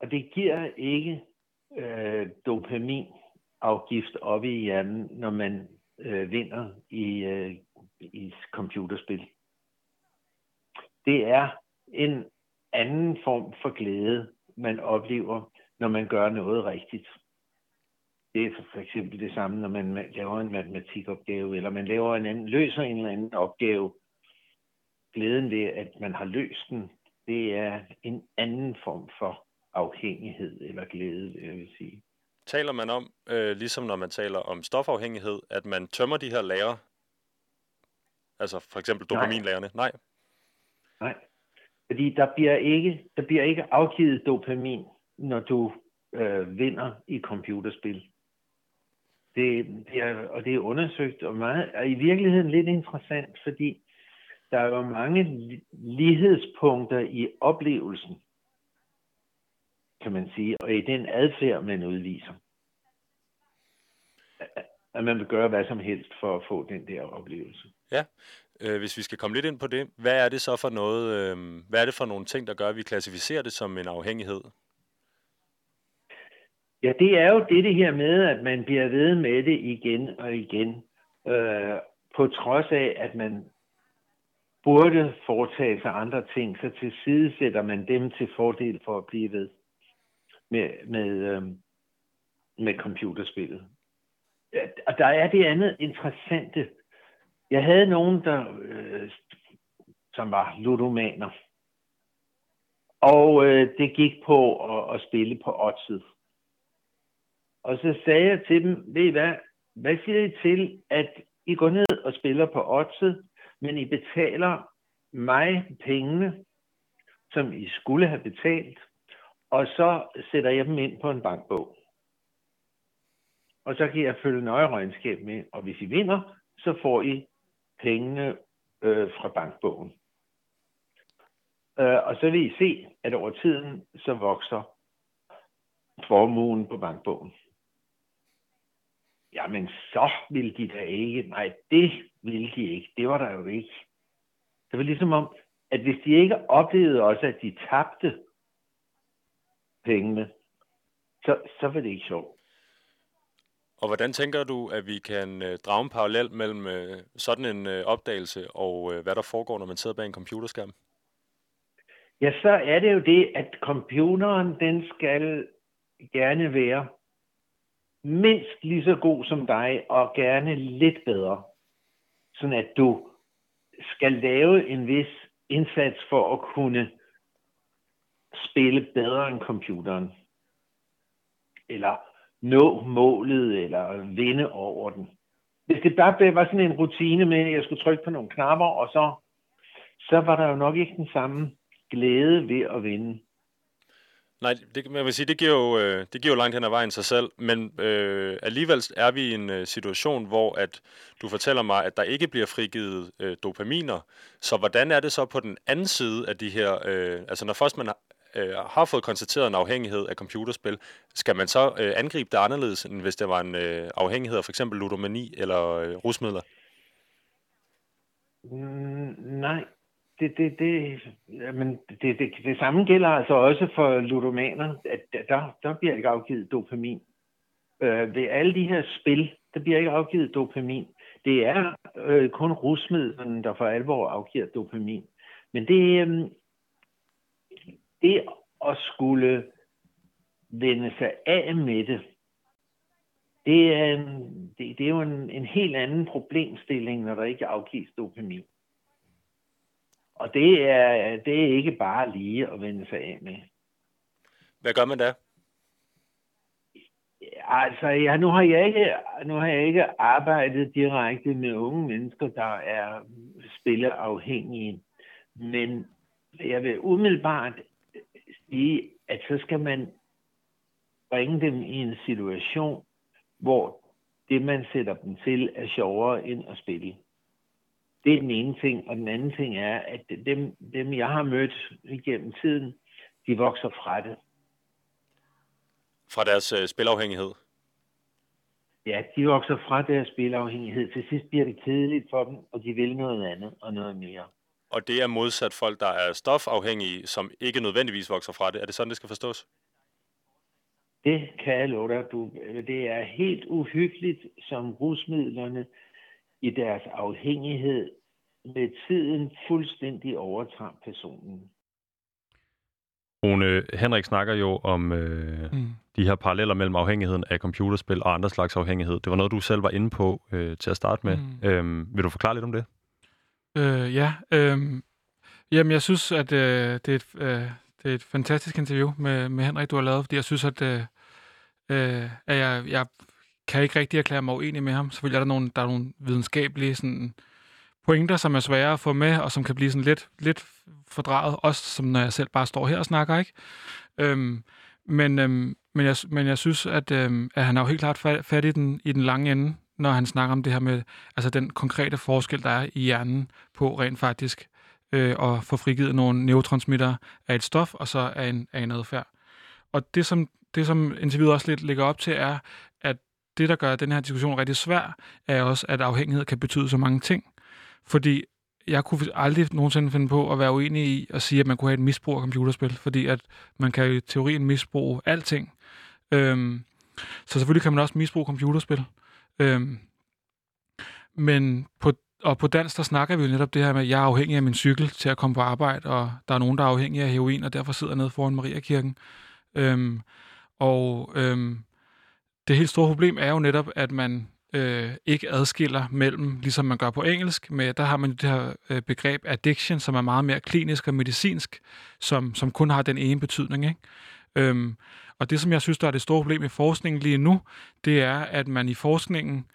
og det giver ikke øh, dopaminafgift op i hjernen, når man øh, vinder i, øh, i computerspil. Det er en anden form for glæde, man oplever, når man gør noget rigtigt. Det er for eksempel det samme, når man laver en matematikopgave, eller man laver en anden, løser en eller anden opgave. Glæden ved, at man har løst den, det er en anden form for afhængighed eller glæde, vil jeg sige taler man om, øh, ligesom når man taler om stofafhængighed, at man tømmer de her lager? Altså for eksempel dopaminlagerne? Nej. Nej. Fordi der bliver ikke, der bliver ikke afgivet dopamin, når du øh, vinder i computerspil. Det, det er, og det er undersøgt og meget, og i virkeligheden lidt interessant, fordi der er jo mange lighedspunkter i oplevelsen kan man sige, og i den adfærd, man udviser. At man vil gøre hvad som helst for at få den der oplevelse. Ja, øh, hvis vi skal komme lidt ind på det, hvad er det så for noget, øh, hvad er det for nogle ting, der gør, at vi klassificerer det som en afhængighed? Ja, det er jo det, det her med, at man bliver ved med det igen og igen, øh, på trods af, at man burde foretage sig andre ting, så tilsidesætter man dem til fordel for at blive ved med, med, øh, med computerspillet. Og der er det andet interessante. Jeg havde nogen, der, øh, som var ludomaner. Og øh, det gik på at, at spille på oddset. Og så sagde jeg til dem, ved I hvad, hvad siger I til, at I går ned og spiller på oddset, men I betaler mig pengene, som I skulle have betalt, og så sætter jeg dem ind på en bankbog. Og så kan jeg følge nøje regnskab med, og hvis I vinder, så får I pengene øh, fra bankbogen. Øh, og så vil I se, at over tiden, så vokser formuen på bankbogen. Jamen, så vil de da ikke. Nej, det ville de ikke. Det var der jo ikke. Det var ligesom om, at hvis de ikke oplevede også, at de tabte, pengene, så, så var det ikke sjovt. Og hvordan tænker du, at vi kan øh, drage en parallel mellem øh, sådan en øh, opdagelse og øh, hvad der foregår, når man sidder bag en computerskærm? Ja, så er det jo det, at computeren, den skal gerne være mindst lige så god som dig, og gerne lidt bedre. Sådan at du skal lave en vis indsats for at kunne spille bedre end computeren. Eller nå målet, eller vinde over den. Det skal bare være sådan en rutine med, at jeg skulle trykke på nogle knapper, og så, så var der jo nok ikke den samme glæde ved at vinde. Nej, det, man vil sige, det giver, jo, øh, det giver jo langt hen ad vejen sig selv, men øh, alligevel er vi i en øh, situation, hvor at du fortæller mig, at der ikke bliver frigivet øh, dopaminer. Så hvordan er det så på den anden side af de her, øh, altså når først man øh, har fået konstateret en afhængighed af computerspil, skal man så øh, angribe det anderledes, end hvis det var en øh, afhængighed af for eksempel ludomani eller øh, rusmidler? Mm, nej, det, det, det, jamen, det, det, det samme gælder altså også for ludomaner, at der, der bliver ikke afgivet dopamin. Øh, ved alle de her spil, der bliver ikke afgivet dopamin. Det er øh, kun rusmidlerne, der for alvor afgiver dopamin. Men det, øh, det at skulle vende sig af med det, det er, en, det, det er jo en, en helt anden problemstilling, når der ikke afgives dopamin. Og det er, det er ikke bare lige at vende sig af med. Hvad gør man da? Altså, ja, nu, har jeg ikke, nu har jeg ikke arbejdet direkte med unge mennesker, der er spilleafhængige. Men jeg vil umiddelbart sige, at så skal man bringe dem i en situation, hvor det, man sætter dem til, er sjovere end at spille. Det er den ene ting. Og den anden ting er, at dem, dem jeg har mødt igennem tiden, de vokser fra det. Fra deres øh, spilafhængighed? Ja, de vokser fra deres spilafhængighed. Til sidst bliver det kedeligt for dem, og de vil noget andet og noget mere. Og det er modsat folk, der er stofafhængige, som ikke nødvendigvis vokser fra det. Er det sådan, det skal forstås? Det kan jeg love dig. Du, det er helt uhyggeligt, som rusmidlerne i deres afhængighed med tiden fuldstændig overtager personen. Rune Henrik snakker jo om øh, mm. de her paralleller mellem afhængigheden af computerspil og andre slags afhængighed. Det var noget, du selv var inde på øh, til at starte med. Mm. Øhm, vil du forklare lidt om det? Øh, ja, øh, jamen jeg synes, at øh, det, er et, øh, det er et fantastisk interview med, med Henrik, du har lavet, fordi jeg synes, at, øh, øh, at jeg, jeg kan ikke rigtig erklære mig uenig med ham. Selvfølgelig er der nogle, der er nogle videnskabelige sådan, pointer, som er svære at få med, og som kan blive sådan lidt, lidt fordraget, også som når jeg selv bare står her og snakker, ikke? Øhm, men, øhm, men, jeg, men jeg synes, at, øhm, at han har jo helt klart fat, fat i, den, i den lange ende, når han snakker om det her med altså den konkrete forskel, der er i hjernen på rent faktisk øh, at få frigivet nogle neurotransmitter af et stof, og så af en, af en adfærd. Og det som, det, som interviewet også lidt ligger op til, er, at det, der gør den her diskussion rigtig svær, er også, at afhængighed kan betyde så mange ting. Fordi jeg kunne aldrig nogensinde finde på at være uenig i at sige, at man kunne have et misbrug af computerspil, fordi at man kan i teorien misbruge alting. Øhm, så selvfølgelig kan man også misbruge computerspil. Øhm, men på, og på dansk, der snakker vi jo netop det her med, at jeg er afhængig af min cykel til at komme på arbejde, og der er nogen, der er afhængige af heroin, og derfor sidder nede foran Mariakirken. Øhm, og øhm, det helt store problem er jo netop, at man øh, ikke adskiller mellem, ligesom man gør på engelsk, med, der har man det her øh, begreb addiction, som er meget mere klinisk og medicinsk, som, som kun har den ene betydning. Ikke? Øhm, og det, som jeg synes, der er det store problem i forskningen lige nu, det er, at man i forskningen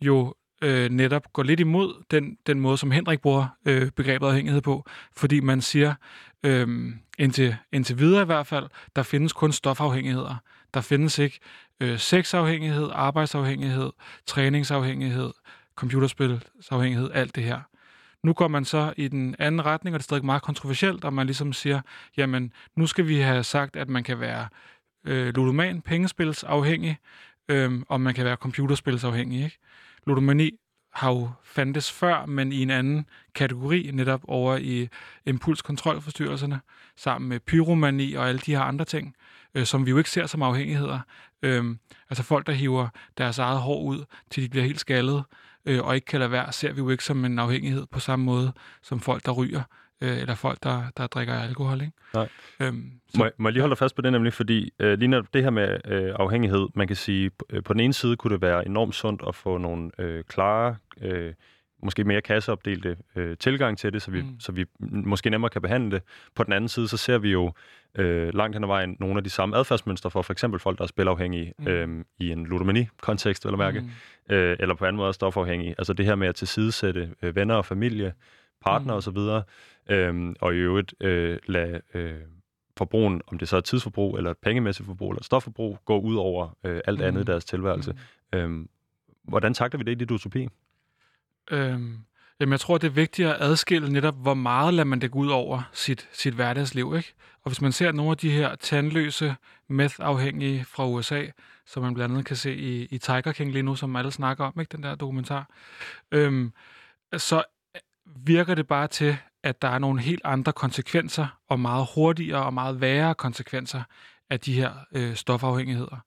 jo øh, netop går lidt imod den, den måde, som Henrik bruger øh, begrebet afhængighed på, fordi man siger, øh, indtil, indtil videre i hvert fald, der findes kun stofafhængigheder. Der findes ikke øh, sexafhængighed, arbejdsafhængighed, træningsafhængighed, computerspilsafhængighed, alt det her. Nu går man så i den anden retning, og det er stadig meget kontroversielt, og man ligesom siger, jamen, nu skal vi have sagt, at man kan være øh, ludoman, pengespilsafhængig, øh, og man kan være computerspilsafhængig. Ikke? Ludomani har jo fandtes før, men i en anden kategori, netop over i impulskontrolforstyrrelserne, sammen med pyromani og alle de her andre ting øh, som vi jo ikke ser som afhængigheder. Øh, altså folk, der hiver deres eget hår ud, til de bliver helt skaldet, øh, og ikke kan lade være, ser vi jo ikke som en afhængighed på samme måde som folk, der ryger, øh, eller folk, der, der drikker alkohol. Ikke? Nej. Øhm, så, må, jeg, må jeg lige holde fast på det nemlig, fordi øh, lige når det her med øh, afhængighed, man kan sige, øh, på den ene side kunne det være enormt sundt at få nogle øh, klare øh, måske mere kasseopdelte øh, tilgang til det, så vi, mm. så vi måske nemmere kan behandle det. På den anden side, så ser vi jo øh, langt hen ad vejen nogle af de samme adfærdsmønstre for for eksempel folk, der er spilafhængige mm. øh, i en ludomani-kontekst, eller mærke, mm. Øh, eller på anden måde stofafhængige. Altså det her med at tilsidesætte øh, venner og familie, partner mm. osv., øh, og i øvrigt øh, lade øh, forbrugen, om det så er tidsforbrug, eller pengemæssigt forbrug, eller stofforbrug, gå ud over øh, alt mm. andet i deres tilværelse. Mm. Øh, hvordan takler vi det i dit utopi? Øhm, jamen, jeg tror, det er vigtigt at adskille netop, hvor meget lader man det gå ud over sit, sit hverdagsliv, ikke? Og hvis man ser nogle af de her tandløse meth-afhængige fra USA, som man blandt andet kan se i, i Tiger King lige nu, som alle snakker om, ikke? Den der dokumentar. Øhm, så virker det bare til, at der er nogle helt andre konsekvenser, og meget hurtigere og meget værre konsekvenser af de her øh, stofafhængigheder.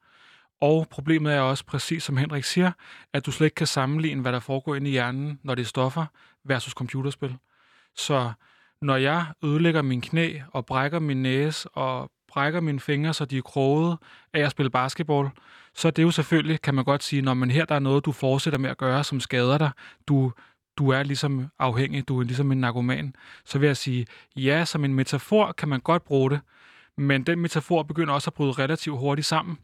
Og problemet er også, præcis som Henrik siger, at du slet ikke kan sammenligne, hvad der foregår inde i hjernen, når det er stoffer, versus computerspil. Så når jeg ødelægger min knæ og brækker min næse og brækker mine fingre, så de er kroget af at spille basketball, så det er jo selvfølgelig, kan man godt sige, når man her der er noget, du fortsætter med at gøre, som skader dig. Du, du er ligesom afhængig, du er ligesom en narkoman. Så vil jeg sige, ja, som en metafor kan man godt bruge det, men den metafor begynder også at bryde relativt hurtigt sammen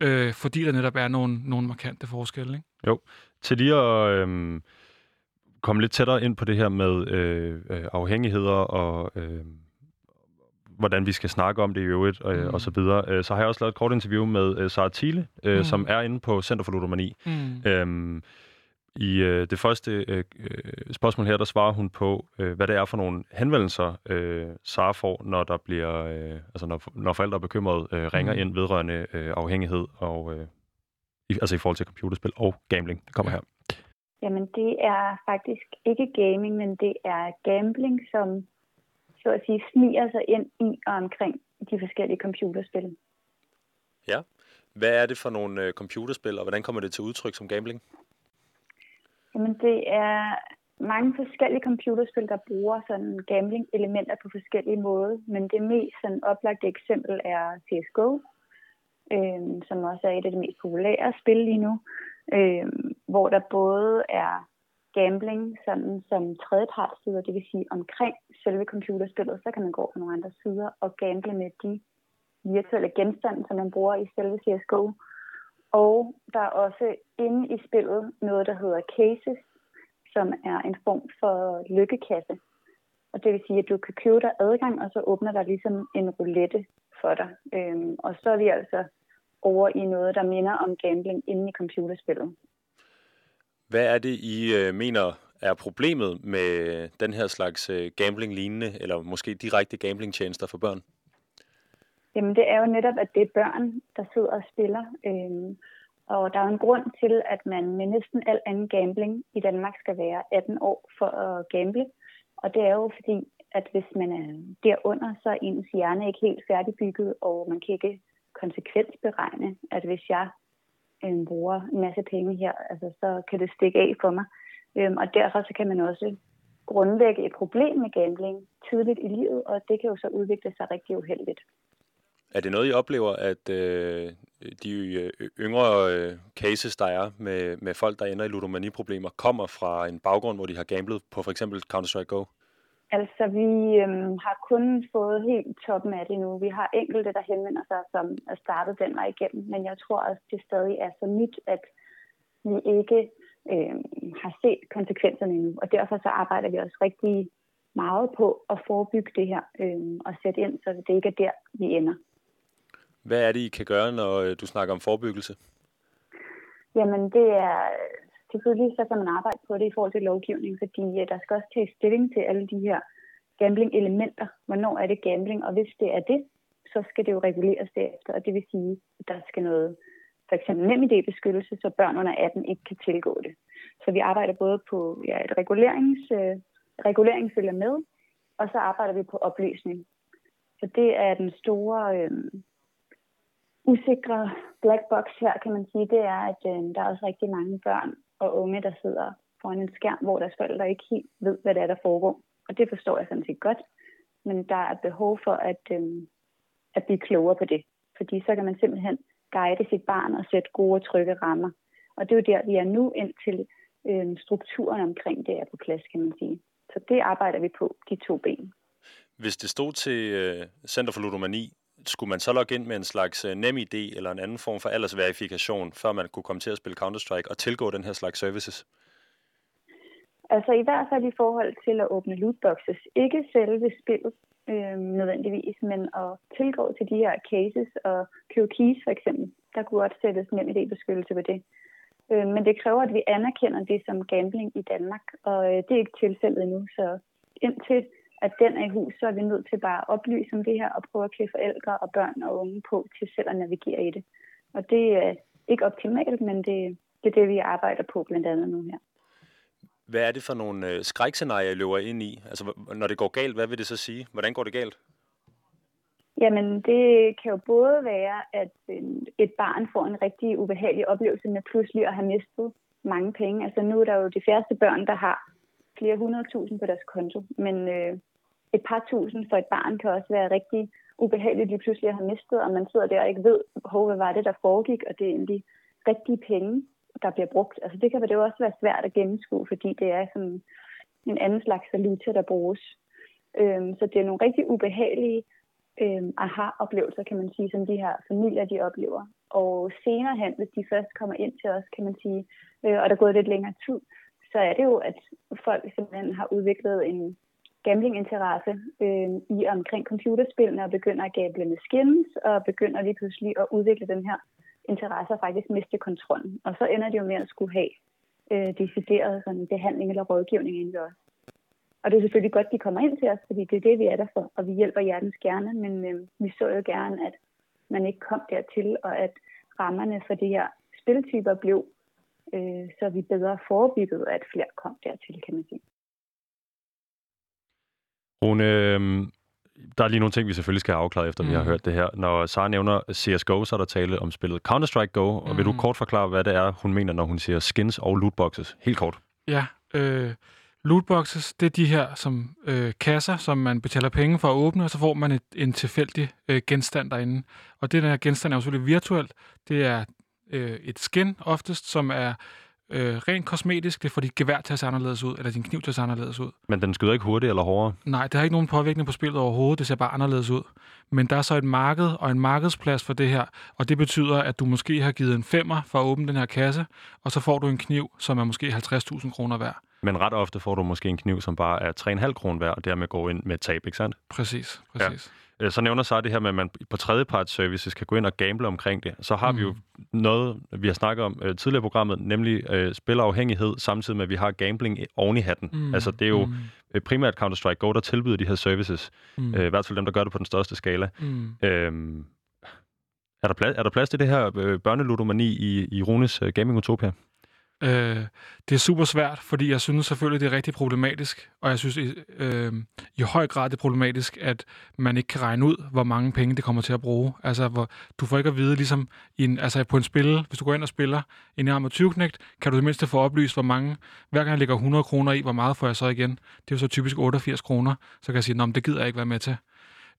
øh, fordi der netop er nogle, nogle markante forskelle. Ikke? Jo, til lige at øh, komme lidt tættere ind på det her med øh, øh, afhængigheder og øh, hvordan vi skal snakke om det i øvrigt øh, mm. og så videre, øh, så har jeg også lavet et kort interview med øh, Sara Thiele, øh, mm. som er inde på Center for Ludomani. Mm. Øh, i øh, det første øh, øh, spørgsmål her, der svarer hun på, øh, hvad det er for nogle henvendelser, øh, Sara får, når der bliver, øh, altså når, når forældre er bekymrede, øh, ringer mm. ind vedrørende øh, afhængighed, og, øh, i, altså i forhold til computerspil og gambling. Det kommer her. Jamen, det er faktisk ikke gaming, men det er gambling, som så at sige sniger sig ind i og omkring de forskellige computerspil. Ja. Hvad er det for nogle øh, computerspil, og hvordan kommer det til udtryk som gambling? Jamen, det er mange forskellige computerspil, der bruger sådan gambling-elementer på forskellige måder, men det mest sådan oplagte eksempel er CSGO, øh, som også er et af de mest populære spil lige nu, øh, hvor der både er gambling sådan som tredjepartssider, det vil sige omkring selve computerspillet, så kan man gå på nogle andre sider og gamble med de virtuelle genstande, som man bruger i selve CSGO. Og der er også inde i spillet noget, der hedder cases, som er en form for lykkekasse. Og det vil sige, at du kan købe dig adgang, og så åbner der ligesom en roulette for dig. Øhm, og så er vi altså over i noget, der minder om gambling inde i computerspillet. Hvad er det, I øh, mener er problemet med den her slags øh, gambling-lignende, eller måske direkte gambling-tjenester for børn? Jamen det er jo netop, at det er børn, der sidder og spiller. Øhm, og der er en grund til, at man med næsten al anden gambling i Danmark skal være 18 år for at gamble. Og det er jo fordi, at hvis man er derunder, så er ens hjerne ikke helt færdigbygget, og man kan ikke konsekvensberegne, at hvis jeg øh, bruger en masse penge her, altså, så kan det stikke af for mig. Øhm, og derfor så kan man også grundlægge et problem med gambling tidligt i livet, og det kan jo så udvikle sig rigtig uheldigt. Er det noget, I oplever, at øh, de øh, yngre øh, cases, der er med, med folk, der ender i ludomani-problemer, kommer fra en baggrund, hvor de har gamblet på for eksempel Counter-Strike Go? Altså, vi øhm, har kun fået helt toppen af det nu. Vi har enkelte, der henvender sig, som er startet den vej igennem, men jeg tror også, det stadig er så nyt, at vi ikke øh, har set konsekvenserne endnu. Og derfor så arbejder vi også rigtig meget på at forebygge det her øh, og sætte ind, så det ikke er der, vi ender. Hvad er det, I kan gøre, når øh, du snakker om forebyggelse? Jamen, det er selvfølgelig, så kan man arbejde på det i forhold til lovgivning, fordi øh, der skal også tage stilling til alle de her gambling-elementer. Hvornår er det gambling, og hvis det er det, så skal det jo reguleres derefter, og det vil sige, at der skal noget, for eksempel nem idébeskyttelse, så børn under 18 ikke kan tilgå det. Så vi arbejder både på ja, et regulerings, øh, regulering følger med, og så arbejder vi på oplysning. Så det er den store, øh, usikre black box her, kan man sige, det er, at øh, der er også rigtig mange børn og unge, der sidder foran en skærm, hvor deres forældre ikke helt ved, hvad det er, der foregår. Og det forstår jeg sådan set godt. Men der er behov for at, øh, at blive klogere på det. Fordi så kan man simpelthen guide sit barn og sætte gode og trygge rammer. Og det er jo der, vi er nu, indtil øh, strukturen omkring det er på plads, kan man sige. Så det arbejder vi på, de to ben. Hvis det stod til øh, Center for Ludomani, skulle man så logge ind med en slags øh, nem idé eller en anden form for aldersverifikation, før man kunne komme til at spille Counter-Strike og tilgå den her slags services? Altså i hvert fald i forhold til at åbne lootboxes. Ikke selve spillet øh, nødvendigvis, men at tilgå til de her cases og købe keys for eksempel. Der kunne godt sættes nem idébeskyttelse på det. Øh, men det kræver, at vi anerkender det som gambling i Danmark, og øh, det er ikke tilfældet endnu. Så indtil at den er i hus, så er vi nødt til bare at oplyse om det her og prøve at klæde forældre og børn og unge på til selv at navigere i det. Og det er ikke optimalt, men det, det er det, vi arbejder på blandt andet nu her. Hvad er det for nogle øh, skrækscenarier, I løber ind i? Altså, når det går galt, hvad vil det så sige? Hvordan går det galt? Jamen, det kan jo både være, at et barn får en rigtig ubehagelig oplevelse med pludselig at have mistet mange penge. Altså, nu er der jo de færreste børn, der har flere hundredtusind på deres konto, men øh, et par tusind for et barn kan også være rigtig ubehageligt lige pludselig at have mistet, og man sidder der og ikke ved, hvad var det, der foregik, og det er egentlig rigtige penge der bliver brugt. Altså det kan det jo også være svært at gennemskue, fordi det er sådan en anden slags valuta, der bruges. Øhm, så det er nogle rigtig ubehagelige øhm, aha-oplevelser, kan man sige, som de her familier, de oplever. Og senere hen, hvis de først kommer ind til os, kan man sige, øh, og der er gået lidt længere tid, så er det jo, at folk simpelthen har udviklet en gamblinginteresse øh, i omkring computerspillene og begynder at gamble med skins og begynder lige pludselig at udvikle den her interesse og faktisk miste kontrollen. Og så ender det jo med at skulle have øh, decideret sådan behandling eller rådgivning inden os. Og det er selvfølgelig godt, at de kommer ind til os, fordi det er det, vi er der for, og vi hjælper hjertens gerne, men øh, vi så jo gerne, at man ikke kom dertil, og at rammerne for de her spiltyper blev, øh, så vi bedre forebyggede, at flere kom dertil, kan man sige. Rune, øhm, der er lige nogle ting, vi selvfølgelig skal have afklaret, efter mm. vi har mm. hørt det her. Når Sara nævner CSGO, så er der tale om spillet Counter-Strike Go. Og mm. vil du mm. kort forklare, hvad det er, hun mener, når hun siger skins og lootboxes? Helt kort. Ja, øh, lootboxes, det er de her som øh, kasser, som man betaler penge for at åbne, og så får man et, en tilfældig øh, genstand derinde. Og det den her genstand er jo selvfølgelig virtuelt. Det er øh, et skin oftest, som er øh, rent kosmetisk. Det får dit gevær til at se anderledes ud, eller din kniv til at se anderledes ud. Men den skyder ikke hurtigt eller hårdere? Nej, det har ikke nogen påvirkning på spillet overhovedet. Det ser bare anderledes ud. Men der er så et marked og en markedsplads for det her, og det betyder, at du måske har givet en femmer for at åbne den her kasse, og så får du en kniv, som er måske 50.000 kroner værd. Men ret ofte får du måske en kniv, som bare er 3,5 kroner værd, og dermed går ind med tab, ikke sandt? Præcis, præcis. Ja. Øh, så nævner så det her med, at man på tredjeparts services kan gå ind og gamble omkring det. Så har mm. vi jo mm. noget, vi har snakket om uh, tidligere i programmet, nemlig uh, spilafhængighed, samtidig med, at vi har gambling oven i hatten. Mm. Altså, det er jo mm. primært Counter-Strike Go, der tilbyder de her services. Mm. Uh, I hvert fald dem, der gør det på den største skala. Mm. Uh, er, der plads, er der plads til det her uh, børneludomani i, i Runes uh, Gaming Utopia? Øh, det er super svært, fordi jeg synes selvfølgelig, det er rigtig problematisk, og jeg synes øh, i høj grad det er problematisk, at man ikke kan regne ud, hvor mange penge det kommer til at bruge. Altså, hvor, du får ikke at vide, ligesom i en, altså på en spil, hvis du går ind og spiller en arm 20 knægt, kan du det mindste få oplyst, hvor mange, hver gang jeg lægger 100 kroner i, hvor meget får jeg så igen? Det er jo så typisk 88 kroner, så kan jeg sige, at det gider jeg ikke være med til.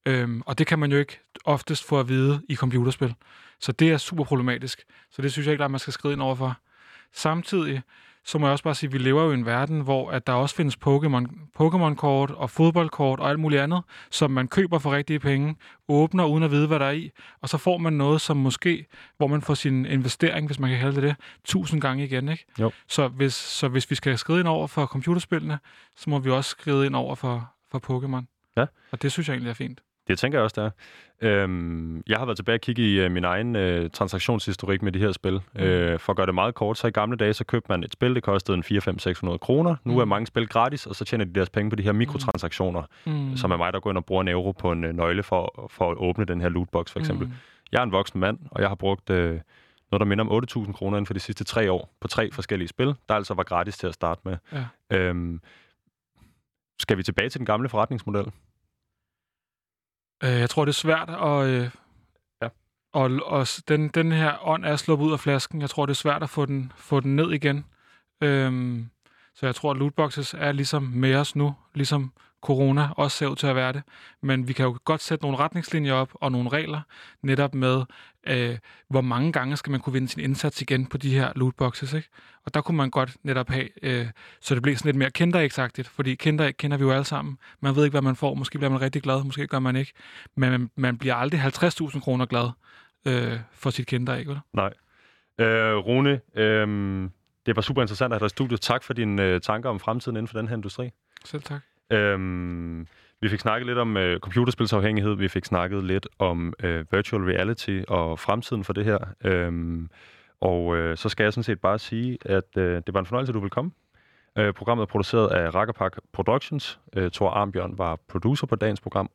Øhm, og det kan man jo ikke oftest få at vide i computerspil. Så det er super problematisk. Så det synes jeg ikke, at man skal skride ind overfor. Samtidig så må jeg også bare sige, at vi lever jo i en verden, hvor at der også findes Pokémon, Pokémon-kort og fodboldkort og alt muligt andet, som man køber for rigtige penge, åbner uden at vide, hvad der er i, og så får man noget, som måske, hvor man får sin investering, hvis man kan kalde det det, tusind gange igen. Ikke? Jo. Så, hvis, så hvis vi skal skride ind over for computerspillene, så må vi også skride ind over for, for Pokémon. Ja. Og det synes jeg egentlig er fint. Det tænker jeg også, der øhm, Jeg har været tilbage og kigge i uh, min egen uh, transaktionshistorik med de her spil. Mm. Uh, for at gøre det meget kort, så i gamle dage, så købte man et spil, det kostede en 4-5-600 kroner. Nu mm. er mange spil gratis, og så tjener de deres penge på de her mm. mikrotransaktioner, mm. som er mig, der går ind og bruger en euro på en uh, nøgle for, for at åbne den her lootbox, for eksempel. Mm. Jeg er en voksen mand, og jeg har brugt uh, noget, der minder om 8.000 kroner inden for de sidste tre år på tre forskellige spil, der altså var gratis til at starte med. Ja. Øhm, skal vi tilbage til den gamle forretningsmodel? Øh, jeg tror, det er svært at... Øh, ja. Og, og den, den her ånd er sluppet ud af flasken. Jeg tror, det er svært at få den, få den ned igen. Øhm, så jeg tror, at lootboxes er ligesom med os nu, ligesom corona også ser ud til at være det. Men vi kan jo godt sætte nogle retningslinjer op og nogle regler, netop med, øh, hvor mange gange skal man kunne vinde sin indsats igen på de her lootboxes. Ikke? Og der kunne man godt netop have, øh, så det bliver sådan lidt mere kinderægsagtigt, fordi kinder kender vi jo alle sammen. Man ved ikke, hvad man får. Måske bliver man rigtig glad, måske gør man ikke. Men man, man bliver aldrig 50.000 kroner glad øh, for sit kinderæg, vel? Nej. Øh, Rune, øh, det var super interessant at have dig i studiet. Tak for dine øh, tanker om fremtiden inden for den her industri. Selv tak. Øhm, vi fik snakket lidt om øh, computerspilsafhængighed, vi fik snakket lidt om øh, virtual reality og fremtiden for det her. Øhm, og øh, så skal jeg sådan set bare sige, at øh, det var en fornøjelse, at du ville komme. Øh, programmet er produceret af Rakkerpak Productions. Øh, Thor Armbjørn var producer på dagens program,